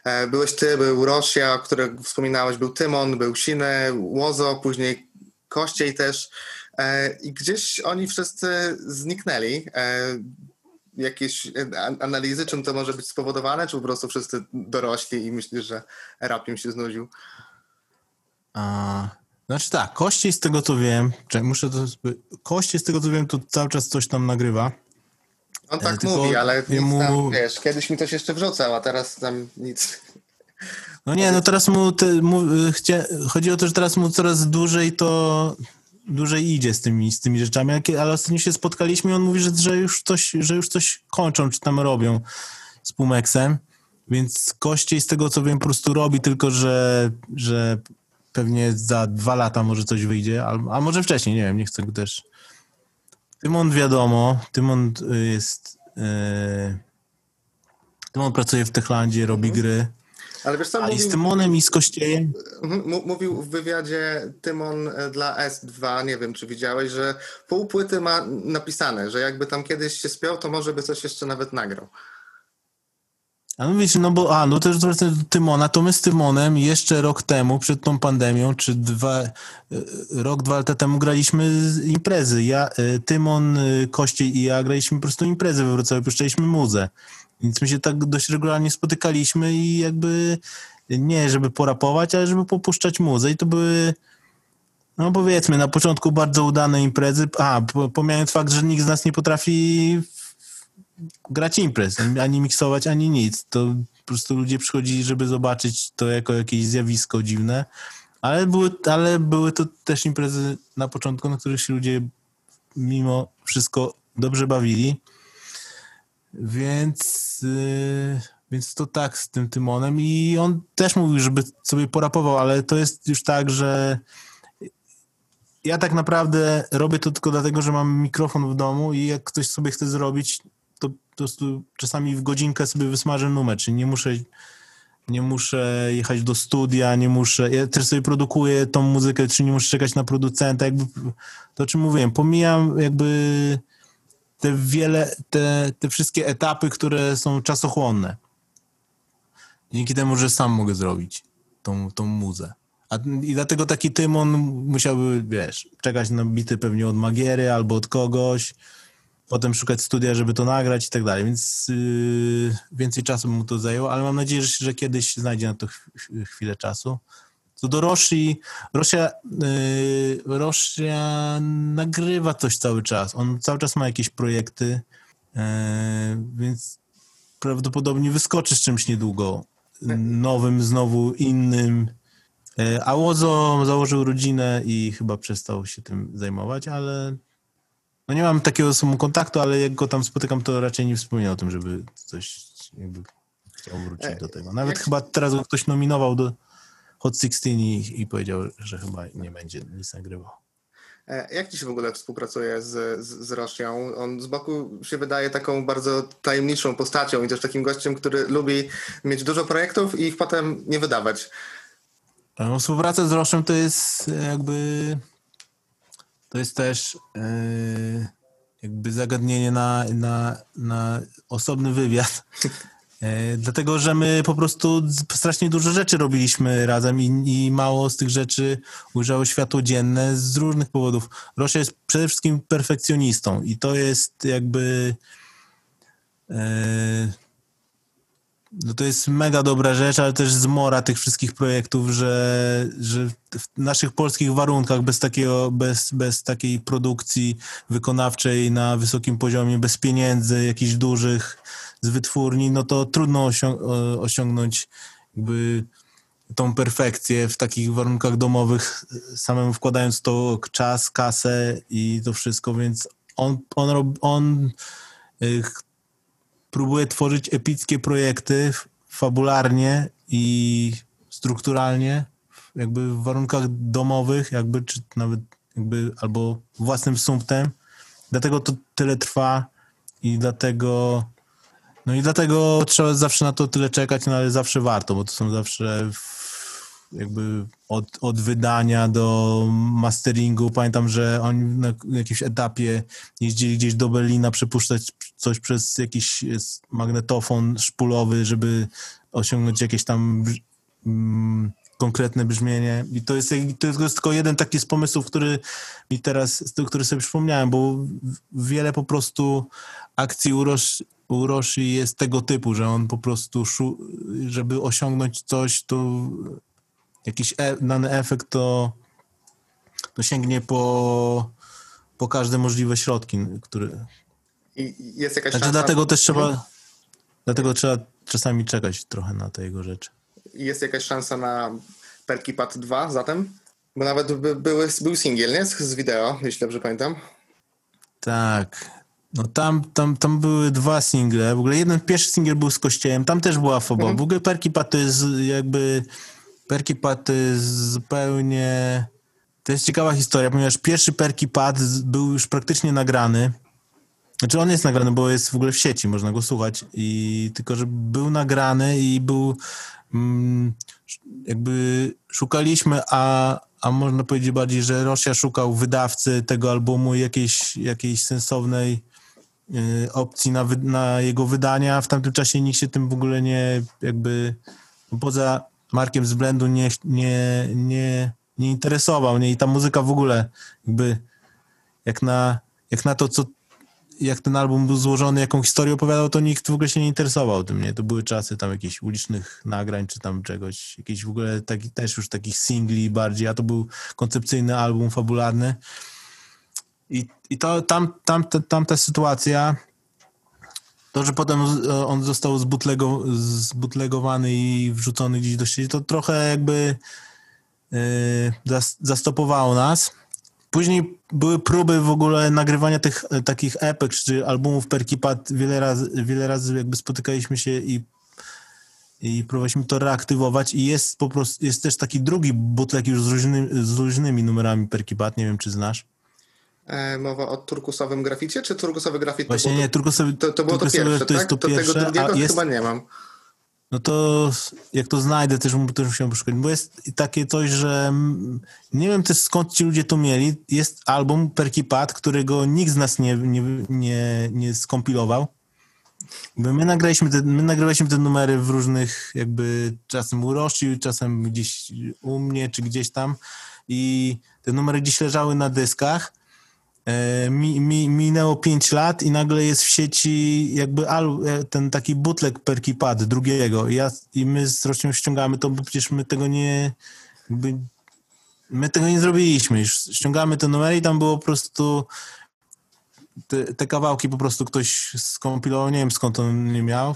e, byłeś ty, był Rosja, o którym wspominałeś, był Tymon, był Sine, Łozo, później Kościej też e, i gdzieś oni wszyscy zniknęli. E, jakieś e, an- analizy, czym to może być spowodowane, czy po prostu wszyscy dorośli i myślisz, że rap im się znudził? A, znaczy tak, Kościej z tego co wiem, czekaj, muszę to... Kościej z tego co wiem, to cały czas coś tam nagrywa. On E, tak tylko mówi, ale jemu- tam, wiesz, kiedyś mi coś jeszcze wrzucał, a teraz tam nic. No nie, no teraz mu, te, mu chcia, chodzi o to, że teraz mu coraz dłużej to dłużej idzie z tymi, z tymi rzeczami, ale, ostatnio się spotkaliśmy i on mówi, że, że, już coś, że już coś kończą, czy tam robią z Pumexem, więc Kościej z tego co wiem po prostu robi, tylko że, że pewnie za dwa lata może coś wyjdzie, a, a może wcześniej, nie wiem, nie chcę go też. Tymon wiadomo, Tymon y, jest... Yy, Tymon pracuje w Techlandzie, robi gry. Ale wiesz co, A i z mówił, Tymonem i z Kościejem? mhm, mówił w wywiadzie Tymon e, dla S2, nie wiem czy widziałeś, że pół płyty ma napisane, że jakby tam kiedyś się spiął, to może by coś jeszcze nawet nagrał. A no wiecie, no bo, a, no też wracając do Tymona, to my z Tymonem jeszcze rok temu, przed tą pandemią, czy dwa, e, rok, dwa lata temu graliśmy z imprezy. Ja, e, Tymon, Kościej i ja graliśmy po prostu imprezy we Wrocławiu, puszczaliśmy muzę. Więc my się tak dość regularnie spotykaliśmy i jakby nie żeby porapować, ale żeby popuszczać muzę i to były no powiedzmy na początku bardzo udane imprezy, a po- pomijając fakt, że nikt z nas nie potrafi grać imprez, ani miksować, ani nic. To po prostu ludzie przychodzili, żeby zobaczyć to jako jakieś zjawisko dziwne. Ale były, ale były to też imprezy na początku, na których się ludzie mimo wszystko dobrze bawili. Więc, yy, więc to tak z tym Tymonem. I on też mówił, żeby sobie porapował, ale to jest już tak, że ja tak naprawdę robię to tylko dlatego, że mam mikrofon w domu i jak ktoś sobie chce zrobić, to po prostu czasami w godzinkę sobie wysmażę numer, czyli nie muszę, nie muszę jechać do studia, nie muszę, ja też sobie produkuję tą muzykę, czy nie muszę czekać na producenta, jakby to o czym mówiłem, pomijam jakby te wiele, te, te wszystkie etapy, które są czasochłonne. Dzięki temu, że sam mogę zrobić tą, tą muzę. A, I dlatego taki Tymon musiałby, wiesz, czekać na bity pewnie od Magiery albo od kogoś, potem szukać studia, żeby to nagrać i tak dalej, więc yy, więcej czasu mu to zajęło, ale mam nadzieję, że, że kiedyś znajdzie na to chw- chwilę czasu. Co do Roshi, Rosia, yy, Rosia nagrywa coś cały czas. On cały czas ma jakieś projekty, yy, więc prawdopodobnie wyskoczy z czymś niedługo. Nowym, znowu innym. E, A Łozo założył rodzinę i chyba przestał się tym zajmować, ale no nie mam takiego samego kontaktu, ale jak go tam spotykam, to raczej nie wspomina o tym, żeby coś jakby chciał wrócić E, do tego. Nawet jak- chyba teraz go ktoś nominował do Hot 16 i, i powiedział, że chyba nie będzie nic nagrywał. E, Jak ci się w ogóle współpracuje z, z, z Rosją? On z boku się wydaje taką bardzo tajemniczą postacią i też takim gościem, który lubi mieć dużo projektów i ich potem nie wydawać. No, współpraca z Roszem to jest e, jakby to jest też e, jakby zagadnienie na, na, na osobny wywiad. E, dlatego, że my po prostu strasznie dużo rzeczy robiliśmy razem i, i mało z tych rzeczy ujrzało światło dzienne z różnych powodów. Rosia jest przede wszystkim perfekcjonistą i to jest jakby e, no to jest mega dobra rzecz, ale też zmora tych wszystkich projektów, że, że w naszych polskich warunkach, bez, takiego, bez, bez takiej produkcji wykonawczej na wysokim poziomie, bez pieniędzy jakichś dużych z wytwórni, no to trudno osiągnąć jakby tą perfekcję w takich warunkach domowych, samemu wkładając to czas, kasę i to wszystko, więc on, on, rob, on y, próbuje tworzyć epickie projekty fabularnie i strukturalnie, jakby w warunkach domowych, jakby, czy nawet jakby, albo własnym sumptem. Dlatego to tyle trwa i dlatego, no i dlatego trzeba zawsze na to tyle czekać, no ale zawsze warto, bo to są zawsze jakby od, od wydania do masteringu. Pamiętam, że oni na jakimś etapie jeździli gdzieś do Berlina przepuszczać coś przez jakiś magnetofon szpulowy, żeby osiągnąć jakieś tam mm, konkretne brzmienie. I to jest, to jest tylko jeden taki z pomysłów, który mi teraz, który sobie przypomniałem, bo wiele po prostu akcji u, Rosh, u Roshi jest tego typu, że on po prostu, żeby osiągnąć coś, to jakiś e, dany efekt, to, to sięgnie po, po każde możliwe środki, które, I jest jakaś znaczy szansa... dlatego też trzeba, dlatego trzeba czasami czekać trochę na te jego rzeczy. Jest jakaś szansa na Perky Pad 2 zatem? Bo nawet by, były, był singiel, nie? Z, z wideo, jeśli dobrze pamiętam. Tak. No tam, tam, tam były dwa single. W ogóle jeden pierwszy singiel był z kościołem, tam też była foba. Mhm. W ogóle Perky Pat to jest jakby Perky Pat to jest zupełnie to jest ciekawa historia, ponieważ pierwszy Perky Pat był już praktycznie nagrany. Znaczy on jest nagrany, bo jest w ogóle w sieci, można go słuchać. I tylko, że był nagrany i był mm, jakby szukaliśmy, a, a można powiedzieć bardziej, że Rosja szukał wydawcy tego albumu jakiejś, jakiejś sensownej opcji na, na jego wydania. W tamtym czasie nikt się tym w ogóle nie jakby poza Markiem z Blendu nie, nie, nie, nie interesował. Nie? I ta muzyka w ogóle jakby jak na, jak na to, co jak ten album był złożony, jaką historię opowiadał, to nikt w ogóle się nie interesował tym, nie? To były czasy tam jakichś ulicznych nagrań, czy tam czegoś, jakiś w ogóle taki, też już takich singli bardziej, a to był koncepcyjny album fabularny. I, i to tam, tam, ta- tamta sytuacja, to, że potem z- on został zbutlego, zbutlegowany i wrzucony gdzieś do sieci, to trochę jakby yy, zas- zastopowało nas. Później były próby w ogóle nagrywania tych e, takich epek czy albumów Perkipat. Wiele razy, wiele razy jakby spotykaliśmy się i, i próbowaliśmy to reaktywować i jest po prostu, jest też taki drugi bootleg już z, różnymi z różnymi numerami Perkipat, nie wiem czy znasz. E, mowa o turkusowym graficie, czy turkusowy grafit to Właśnie było nie, sobie, to, to było to pierwsze, to jest tak? to To pierwsze, tego drugiego jest, chyba nie mam. No to jak to znajdę, też, też musiałem poszukać, bo jest takie coś, że nie wiem też skąd ci ludzie to mieli. Jest album Perky Pat, którego nikt z nas nie, nie, nie, nie skompilował. Bo my nagraliśmy, te, my nagrywaliśmy te numery w różnych, jakby czasem u Roshi, czasem gdzieś u mnie, czy gdzieś tam i te numery gdzieś leżały na dyskach. E, Mi, mi, minęło 5 lat i nagle jest w sieci jakby e, ten taki bootleg Perky Pad drugiego I ja, i my z Rością ściągamy to, bo przecież my tego nie jakby, my tego nie zrobiliśmy. Już ściągamy te numery i tam było po prostu te, te kawałki po prostu ktoś skompilował, nie wiem skąd on nie miał.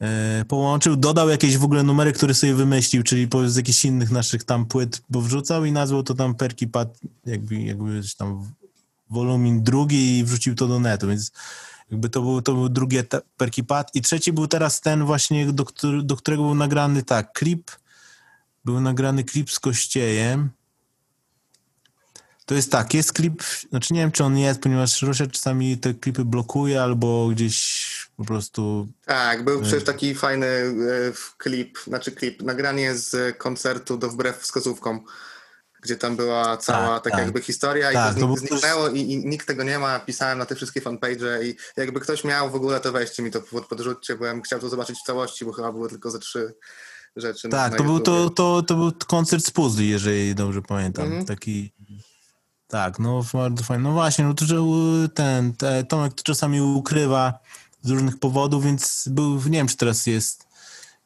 E, połączył, dodał jakieś w ogóle numery, które sobie wymyślił, czyli z jakichś innych naszych tam płyt, bo wrzucał i nazwał to tam Perky Pad, jakby, jakby tam wolumin drugi i wrzucił to do netu, więc jakby to był, to był drugie te- Perky Pad i trzeci był teraz ten właśnie, do, do którego był nagrany tak, klip, był nagrany klip z Kościejem. To jest tak, jest klip, znaczy nie wiem czy on jest, ponieważ Rosia czasami te klipy blokuje albo gdzieś po prostu Tak, był przecież taki fajny e, klip, znaczy klip, nagranie z koncertu do Wbrew wskazówkom, gdzie tam była cała Tak, taka tak. jakby historia Tak, i to to zniknęło i, i nikt tego nie ma, pisałem na te wszystkie fanpage i jakby ktoś miał w ogóle to weźcie mi to pod, podrzućcie, bym chciał to zobaczyć w całości, bo chyba były tylko ze trzy rzeczy na, Tak, na to był, to, to, to był koncert z puzli, jeżeli dobrze pamiętam. Mhm. Taki. Tak, no bardzo fajny. No właśnie, no to, że ten, te, Tomek to czasami ukrywa z różnych powodów, więc był, nie wiem, czy teraz jest,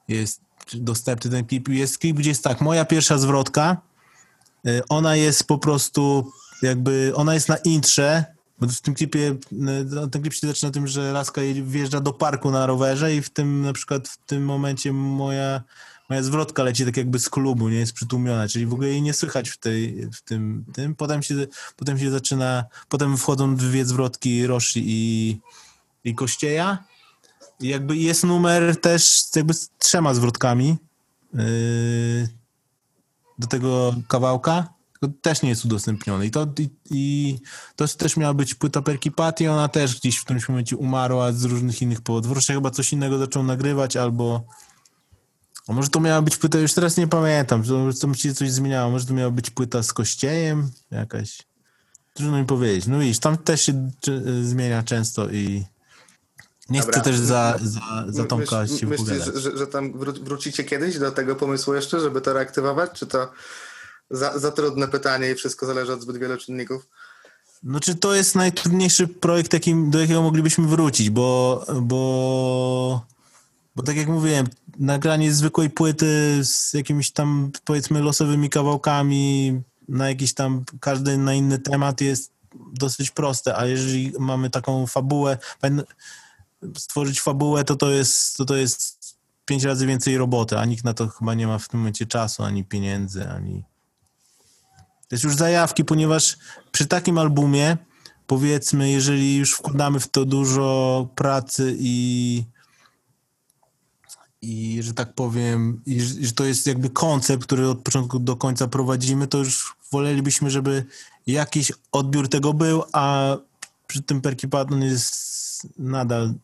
jest dostępny ten klip. Jest klip, gdzie jest tak, moja pierwsza zwrotka, y, ona jest po prostu jakby, ona jest na intrze, bo w tym klipie, y, ten klip się zaczyna tym, że Laska wjeżdża do parku na rowerze i w tym, na przykład w tym momencie moja, moja zwrotka leci tak jakby z klubu, nie jest przytłumiona, czyli w ogóle jej nie słychać w, tej, w tym, tym. Potem się, potem się zaczyna, potem wchodzą dwie zwrotki Roshi i, i Kościeja i jakby jest numer też jakby z trzema zwrotkami yy, do tego kawałka, też nie jest udostępniony. I to, i, i to też miała być płyta Perky Pat i ona też gdzieś w którymś momencie umarła z różnych innych powodów. Wreszcie chyba coś innego zaczął nagrywać albo a może to miała być płyta, już teraz nie pamiętam, to, to mi się coś zmieniało. Może to miała być płyta z kościejem jakaś. Trudno mi powiedzieć. No widzisz, tam też się czy, zmienia często i nie Dobra. chcę też za, za, za Tomka Myśl- się Myślisz, że, że, tam wró- wrócicie kiedyś do tego pomysłu jeszcze, żeby to reaktywować, czy to za, za trudne pytanie i wszystko zależy od zbyt wielu czynników? No czy to jest najtrudniejszy projekt, jakim, do jakiego moglibyśmy wrócić, bo, bo, bo tak jak mówiłem, nagranie zwykłej płyty z jakimiś tam powiedzmy losowymi kawałkami na jakiś tam każdy na inny temat jest dosyć proste, a jeżeli mamy taką fabułę, stworzyć fabułę, to to jest, to to jest pięć razy więcej roboty, a nikt na to chyba nie ma w tym momencie czasu, ani pieniędzy, ani... To jest już zajawki, ponieważ przy takim albumie, powiedzmy, jeżeli już wkładamy w to dużo pracy i i że tak powiem, i że to jest jakby koncept, który od początku do końca prowadzimy, to już wolelibyśmy, żeby jakiś odbiór tego był, a przy tym Perky Patton nadal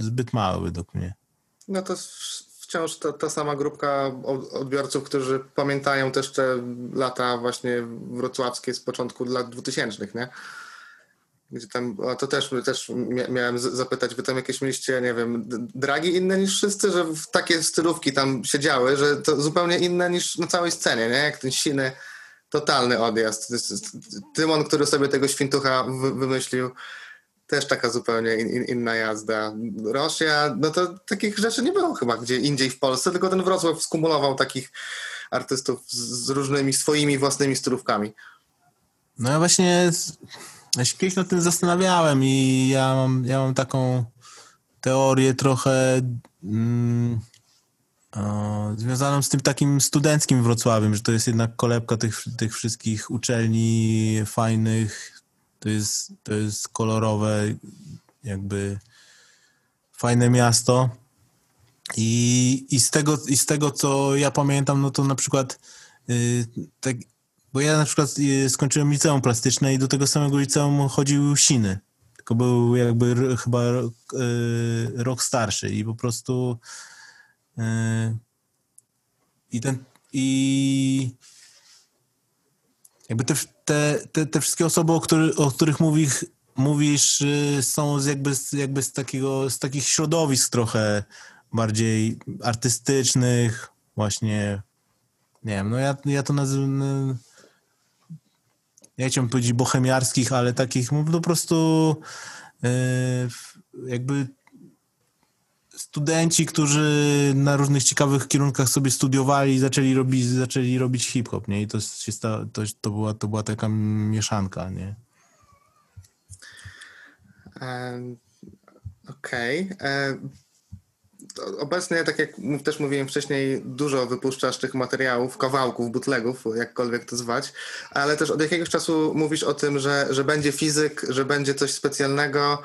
zbyt mały według mnie. No to wciąż ta, ta sama grupka od- odbiorców, którzy pamiętają też te lata właśnie wrocławskie z początku lat 2000, nie? Gdzie tam, a to też, też mia- miałem zapytać, wy tam jakieś mieliście, nie wiem, dragi inne niż wszyscy, że takie stylówki tam siedziały, że to zupełnie inne niż na całej scenie, nie? Jak ten siny, totalny odjazd. Tymon, który sobie tego świntucha wy- wymyślił, też taka zupełnie in, in, inna jazda. Rosja, no to takich rzeczy nie było chyba gdzie indziej w Polsce, tylko ten Wrocław skumulował takich artystów z, z różnymi swoimi własnymi stylówkami. No ja właśnie ja się kiedyś nad tym zastanawiałem i ja mam, ja mam taką teorię trochę mm, o, związaną z tym takim studenckim Wrocławiem, że to jest jednak kolebka tych, tych wszystkich uczelni fajnych, to jest, to jest kolorowe, jakby fajne miasto. I, i, z tego, I z tego, co ja pamiętam, no to na przykład y, tak, bo ja na przykład y, skończyłem liceum plastyczne i do tego samego liceum chodził Siny. Tylko był jakby r- chyba rok, y, rok starszy i po prostu y, i ten i jakby te, te, te, te wszystkie osoby, o, który, o których mówisz, mówisz y, są z jakby, jakby z takiego, z takich środowisk trochę bardziej artystycznych, właśnie nie wiem, no ja, ja to nazywam no, ja chciałbym powiedzieć bohemiarskich, ale takich no, po prostu yy, jakby studenci, którzy na różnych ciekawych kierunkach sobie studiowali i zaczęli robić, zaczęli robić hip-hop, nie? I to, się sta, to, to, była, to była taka mieszanka, nie? Em, Okej. Em, to Obecnie, tak jak też mówiłem wcześniej, dużo wypuszczasz tych materiałów, kawałków, bootlegów, jakkolwiek to zwać, ale też od jakiegoś czasu mówisz o tym, że, że będzie fizyk, że będzie coś specjalnego,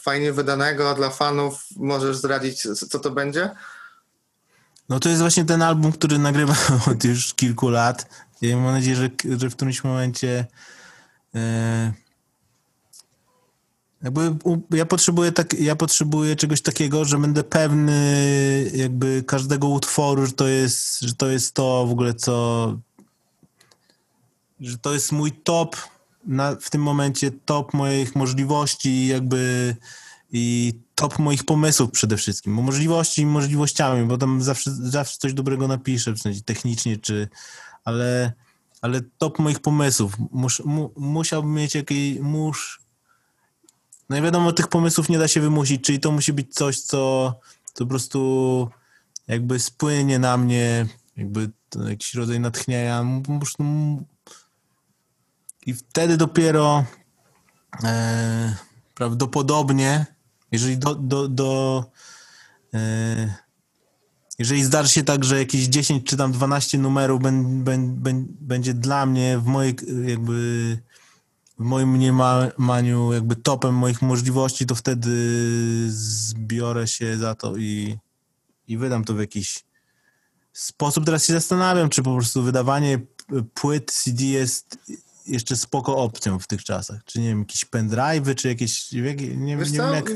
fajnie wydanego dla fanów. Możesz zdradzić, co to będzie? No to jest właśnie ten album, który nagrywam od już kilku lat. I mam nadzieję, że, że w którymś momencie e, jakby ja potrzebuję tak, ja potrzebuję czegoś takiego, że będę pewny jakby każdego utworu, że to jest, że to jest to w ogóle co że to jest mój top na, w tym momencie top moich możliwości jakby i top moich pomysłów przede wszystkim, bo możliwości możliwościami, bo tam zawsze, zawsze coś dobrego napiszę, w sensie technicznie, czy, ale, ale top moich pomysłów. Mus, mu, musiałbym mieć jakiś, mus, no i wiadomo, tych pomysłów nie da się wymusić, czyli to musi być coś, co, co po prostu jakby spłynie na mnie, jakby jakiś rodzaj natchnienia. Prostu i wtedy dopiero e, prawdopodobnie, jeżeli do, do, do e, jeżeli zdarzy się tak, że jakieś 10 czy tam 12 numerów ben, ben, ben, będzie dla mnie w mojej jakby w moim mniemaniu jakby topem moich możliwości, to wtedy zbiorę się za to i, i wydam to w jakiś sposób. Teraz się zastanawiam, czy po prostu wydawanie płyt CD jest jeszcze spoko opcją w tych czasach. Czy nie wiem, jakieś pendrive'y, czy jakieś, jak- nie, nie Wiesz wiem co, jak...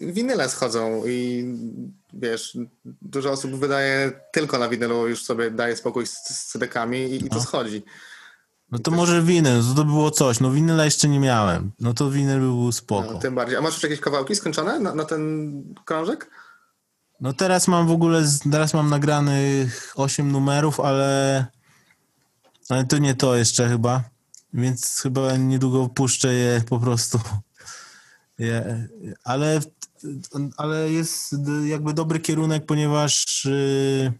winyle schodzą i wiesz, dużo osób wydaje tylko na winylu, już sobie daje spokój z, z CD-kami i, i to No. schodzi. No to może winyl, to, to było coś. No winyla jeszcze nie miałem. No to winyl by był spoko. No, tym bardziej. A masz już jakieś kawałki skończone na, na ten krążek? No teraz mam w ogóle, teraz mam nagranych 8 numerów, ale, ale to nie to jeszcze chyba, więc chyba niedługo puszczę je po prostu. Je, ale, ale jest jakby dobry kierunek, ponieważ yy,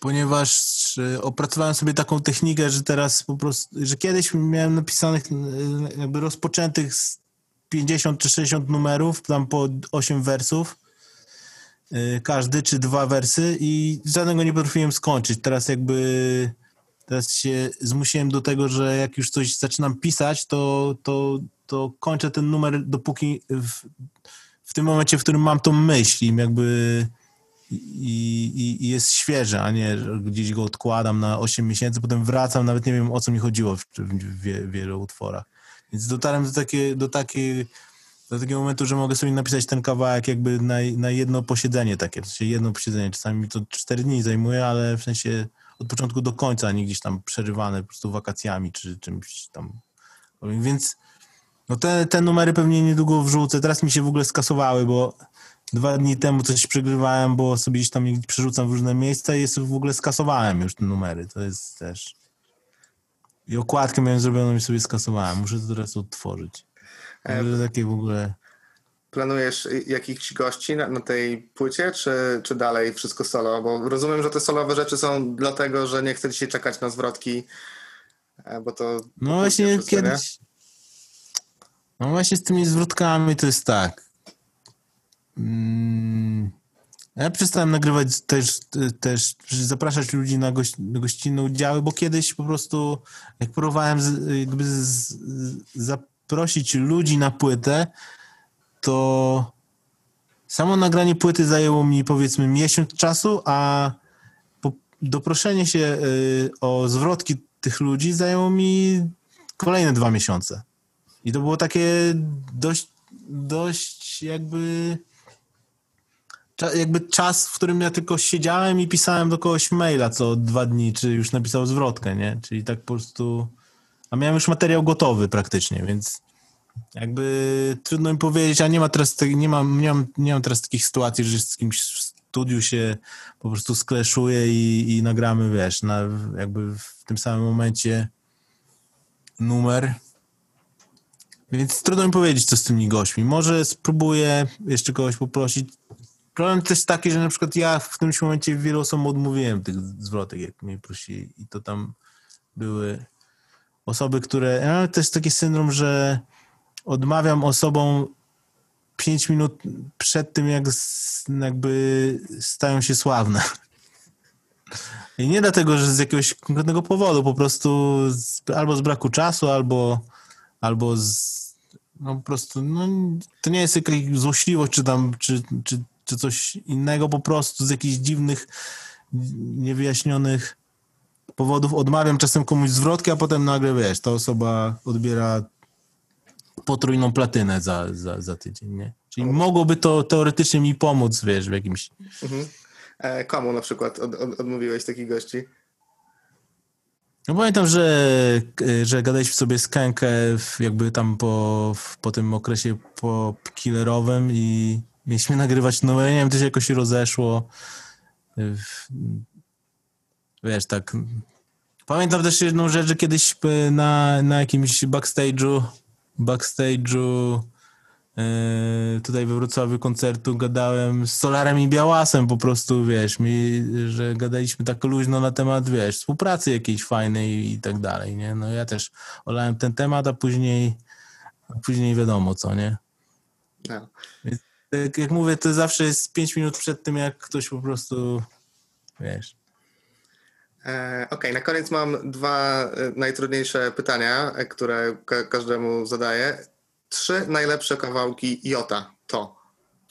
ponieważ yy, opracowałem sobie taką technikę, że teraz po prostu, że kiedyś miałem napisanych yy, jakby rozpoczętych z 50 czy 60 numerów, tam po 8 wersów, y, każdy czy dwa wersy i żadnego nie potrafiłem skończyć. Teraz jakby teraz się zmusiłem do tego, że jak już coś zaczynam pisać, to, to, to kończę ten numer dopóki w, w tym momencie, w którym mam tą myśl jakby i, i, i jest świeże, a nie gdzieś go odkładam na 8 miesięcy, potem wracam, nawet nie wiem o co mi chodziło w, w, wie, wielu utworach. Więc dotarłem do, takie, do, takiej, do takiego momentu, że mogę sobie napisać ten kawałek jakby na, na jedno posiedzenie takie, w sensie jedno posiedzenie. Czasami mi to 4 dni zajmuje, ale w sensie od początku do końca, a nie gdzieś tam przerywane po prostu wakacjami czy czymś tam. Więc no te, te numery pewnie niedługo wrzucę. Teraz mi się w ogóle skasowały, bo dwa dni temu coś przegrywałem, bo sobie gdzieś tam przerzucam w różne miejsca i jest w ogóle skasowałem już te numery. To jest też... I okładkę miałem zrobioną i sobie skasowałem. Muszę to teraz odtworzyć. E, Może takie w ogóle... Planujesz y, jakichś gości na, na tej płycie, czy, czy dalej wszystko solo? Bo rozumiem, że te solowe rzeczy są dlatego, że nie chcę dzisiaj czekać na zwrotki, e, bo to... No właśnie nie? kiedyś... No właśnie z tymi zwrotkami to jest tak. Mm, Ja przestałem nagrywać też, też zapraszać ludzi na, goś, na gościnne udziały, bo kiedyś po prostu jak próbowałem z, jakby z, zaprosić ludzi na płytę, to samo nagranie płyty zajęło mi powiedzmy miesiąc czasu, a doproszenie się y, o zwrotki tych ludzi zajęło mi kolejne dwa miesiące. I to było takie dość, dość jakby jakby czas, w którym ja tylko siedziałem i pisałem do kogoś maila co dwa dni, czy już napisał zwrotkę, nie? Czyli tak po prostu... A miałem już materiał gotowy praktycznie, więc jakby trudno mi powiedzieć, a nie ma teraz, te, nie, mam, nie, mam, nie mam teraz takich sytuacji, że z kimś w studiu się po prostu skleszuję i, i nagramy, wiesz, na, jakby w tym samym momencie numer. Więc trudno mi powiedzieć, co z tymi gośćmi. Może spróbuję jeszcze kogoś poprosić. Problem też taki, że na przykład ja w którymś momencie wielu osobom odmówiłem tych zwrotek, jak mnie prosili. I to tam były osoby, które... Ja mam też taki syndrom, że odmawiam osobom 5 minut przed tym, jak jakby stają się sławne. I nie dlatego, że z jakiegoś konkretnego powodu, po prostu z, albo z braku czasu, albo, albo z, no po prostu, no, to nie jest jakaś złośliwość, czy tam, czy, czy, czy coś innego, po prostu z jakichś dziwnych, niewyjaśnionych powodów odmawiam czasem komuś zwrotkę, a potem nagle, wiesz, ta osoba odbiera potrójną platynę za, za, za tydzień, nie? Czyli mogłoby to teoretycznie mi pomóc, wiesz, w jakimś... Mhm. E, komu na przykład od, od, odmówiłeś takich gości? No pamiętam, że, że gadaliśmy sobie z Kenkę jakby tam po, po tym okresie po killerowym i mieliśmy nagrywać numer, nie wiem, to się jakoś rozeszło. W- Wiesz, tak... Pamiętam też jedną rzecz, że kiedyś e, na, na jakimś backstage'u backstage'u e, tutaj we Wrocławiu koncertu gadałem z Solarem i Białasem po prostu, wiesz, mi, że gadaliśmy tak luźno na temat, wiesz, współpracy jakiejś fajnej i tak dalej, nie? No ja też olałem ten temat, a później a później wiadomo co, nie? No. Jak, jak mówię, to zawsze jest 5 minut przed tym, jak ktoś po prostu, wiesz... E, Okej, na koniec mam dwa e, najtrudniejsze pytania, e, które ka- każdemu zadaję. Trzy najlepsze kawałki Jota to.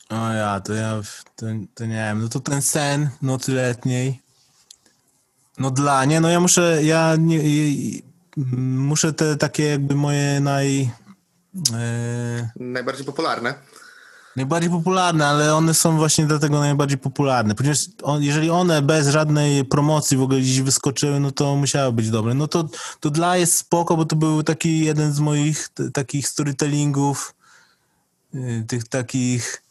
O ja, to ja, to, to nie wiem, no to ten sen nocy letniej. No dla, nie, no ja muszę, ja nie, muszę te takie jakby moje naj, Najbardziej popularne. Najbardziej popularne, ale one są właśnie dlatego najbardziej popularne, ponieważ on, jeżeli one bez żadnej promocji w ogóle gdzieś wyskoczyły, no to musiały być dobre. No to, to dla jest spoko, bo to był taki jeden z moich t- takich storytellingów, y, tych takich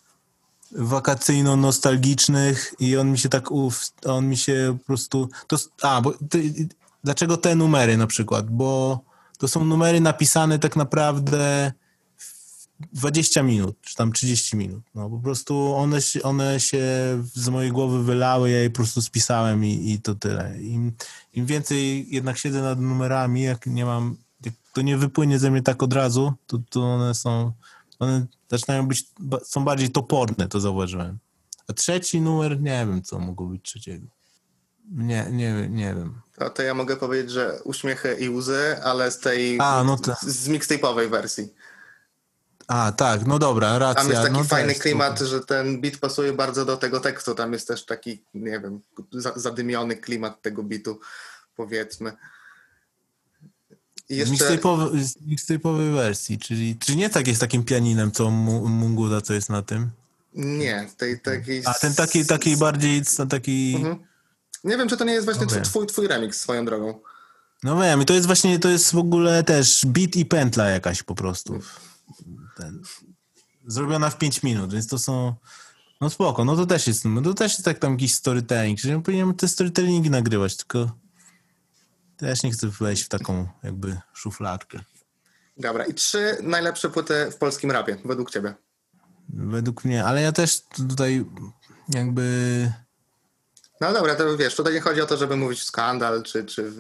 wakacyjno-nostalgicznych i on mi się tak, uf, on mi się po prostu, to, a, bo ty, dlaczego te numery na przykład, bo to są numery napisane tak naprawdę 20 minut, czy tam 30 minut, no po prostu one, się- one się z mojej głowy wylały, ja je po prostu spisałem i, i to tyle. Im, Im więcej jednak siedzę nad numerami, jak nie mam, jak to nie wypłynie ze mnie tak od razu, to, to one są, one zaczynają być, są bardziej toporne, to zauważyłem. A trzeci numer, nie wiem, co mogło być trzeciego. Nie, nie, nie wiem. To, to ja mogę powiedzieć, że uśmiechy i łzy, ale z tej, A, no to, z mixtape'owej wersji. A, tak, no dobra, racja. Tam jest taki no fajny też, klimat, że ten beat pasuje bardzo do tego tekstu. Tam jest też taki, nie wiem, za, zadymiony klimat tego bitu, powiedzmy. I Z jeszcze, Z mixtape'owej wersji, czyli, czyli nie tak jest takim pianinem, co Mu- Munguda, co jest na tym. nie, tej takiej... A ten taki, taki bardziej, taki... Mhm. Nie wiem, czy to nie jest właśnie Dobra. twój, twój remix swoją drogą. No wiem, i to jest właśnie, to jest w ogóle też beat i pętla jakaś po prostu. Ten, zrobiona w 5 minut, więc to są, no spoko, no to też jest, no to też jest tak tam jakiś storytelling, ja powinienem te storytellingi nagrywać, tylko też nie chcę wejść w taką jakby szufladkę. Dobra, i trzy najlepsze płyty w polskim rapie, według ciebie. Według mnie, ale ja też tutaj jakby... No dobra, to wiesz, tutaj nie chodzi o to, żeby mówić skandal, czy... czy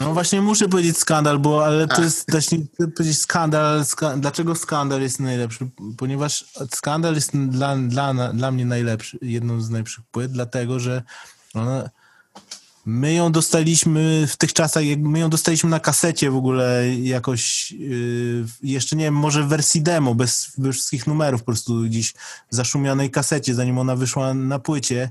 No właśnie muszę powiedzieć skandal, bo ale to Ach. jest właśnie chcę powiedzieć skandal. Ska, dlaczego skandal jest najlepszy? Ponieważ skandal jest dla, dla, dla mnie najlepszy, jedną z najlepszych płyt, dlatego że ona, my ją dostaliśmy w tych czasach, jak my ją dostaliśmy na kasecie w ogóle jakoś yy, jeszcze nie wiem, może w wersji demo, bez, bez wszystkich numerów, po prostu gdzieś w zaszumionej kasecie, zanim ona wyszła na płycie.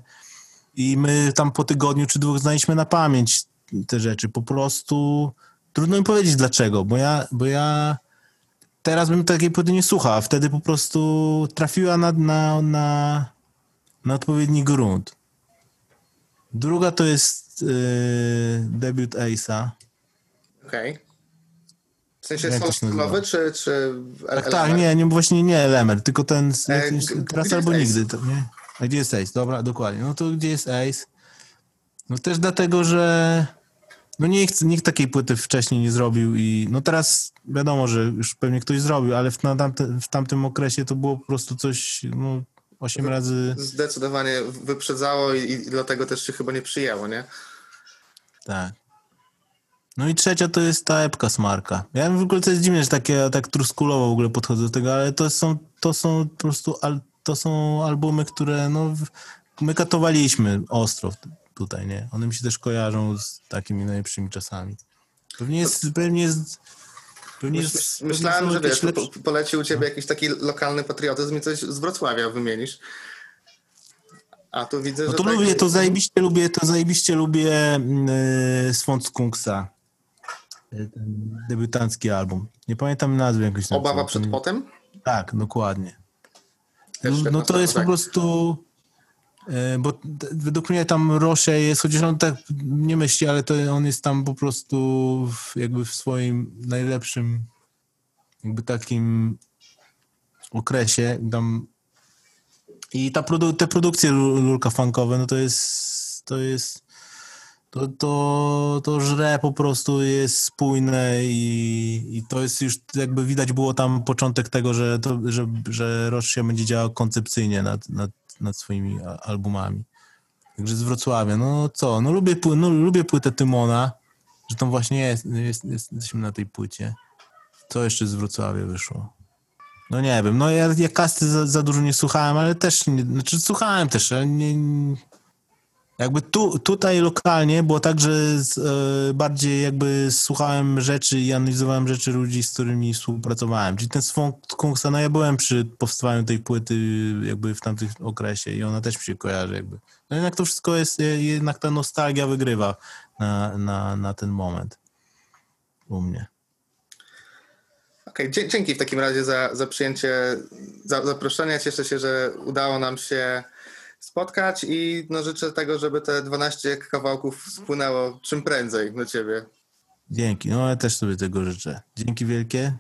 I my tam po tygodniu czy dwóch znaliśmy na pamięć te rzeczy. Po prostu trudno mi powiedzieć dlaczego, bo ja, bo ja teraz bym takiej płyty nie słuchał, a wtedy po prostu trafiła na, na, na, na odpowiedni grunt. Druga to jest yy, debiut Ace'a. Okej. W sensie Jak solowy, czy, czy Tak, tak, nie, nie, właśnie nie Elemer, tylko ten E, teraz albo nigdy. To, nie? A gdzie jest Ace? Dobra, dokładnie. No to gdzie jest Ace? No też dlatego, że no nikt, nikt takiej płyty wcześniej nie zrobił i no teraz wiadomo, że już pewnie ktoś zrobił, ale w, na tamte, w tamtym okresie to było po prostu coś, no osiem razy, Zdecydowanie wyprzedzało i, i dlatego też się chyba nie przyjęło, nie? tak. No i trzecia to jest ta epka Smarka. Ja w ogóle to jest dziwne, że takie, tak truskulowo w ogóle podchodzę do tego, ale to są, to są po prostu al, to są albumy, które no, my katowaliśmy ostro tutaj, nie? One mi się też kojarzą z takimi najlepszymi czasami. Pewnie jest, pewnie jest, pewnie jest, myślałem, pewnie że wiesz, jakieś po, poleci u ciebie jakiś taki lokalny patriotyzm i coś z Wrocławia wymienisz. A tu widzę, No że to tak- lubię, to zajebiście lubię, to zajebiście lubię yy, Swąd Skunksa. Yy, Ten debiutancki album. Nie pamiętam nazwy jakoś. Obawa przed potem? Tak, dokładnie. No, no to jest po tak. prostu. e, Bo według mnie tam Rosze jest, chociaż on tak nie myśli, ale to on jest tam po prostu w, jakby w swoim najlepszym, jakby takim okresie. Tam I ta produ- te produkcje lu- lurka funkowe, no to jest, to jest, to, to, to żre po prostu jest spójne i, i to jest już jakby widać było tam początek tego, że, to, że, że Roszia będzie działał koncepcyjnie nad, nad, nad swoimi albumami. Także z Wrocławia, no co, no lubię, no lubię płytę Tymona, że tam właśnie jest, jest, jest, jesteśmy na tej płycie. Co jeszcze z Wrocławia wyszło? No nie wiem, no ja, ja kasty za, za dużo nie słuchałem, ale też, nie, znaczy słuchałem też, ale nie, jakby tu, tutaj lokalnie było tak, że z, e, bardziej jakby słuchałem rzeczy i analizowałem rzeczy ludzi, z którymi współpracowałem. Czyli ten swąd Kungsa, no ja byłem przy powstawaniu tej płyty jakby w tamtym okresie i ona też mi się kojarzy jakby. No jednak to wszystko jest, jednak ta nostalgia wygrywa na, na, na ten moment u mnie. Okej, dzie- dzięki w takim razie za, za przyjęcie za, zaproszenia. Cieszę się, że udało nam się spotkać i no, życzę tego, żeby te 12 kawałków spłynęło czym prędzej do ciebie. Dzięki, no ja też sobie tego życzę. Dzięki wielkie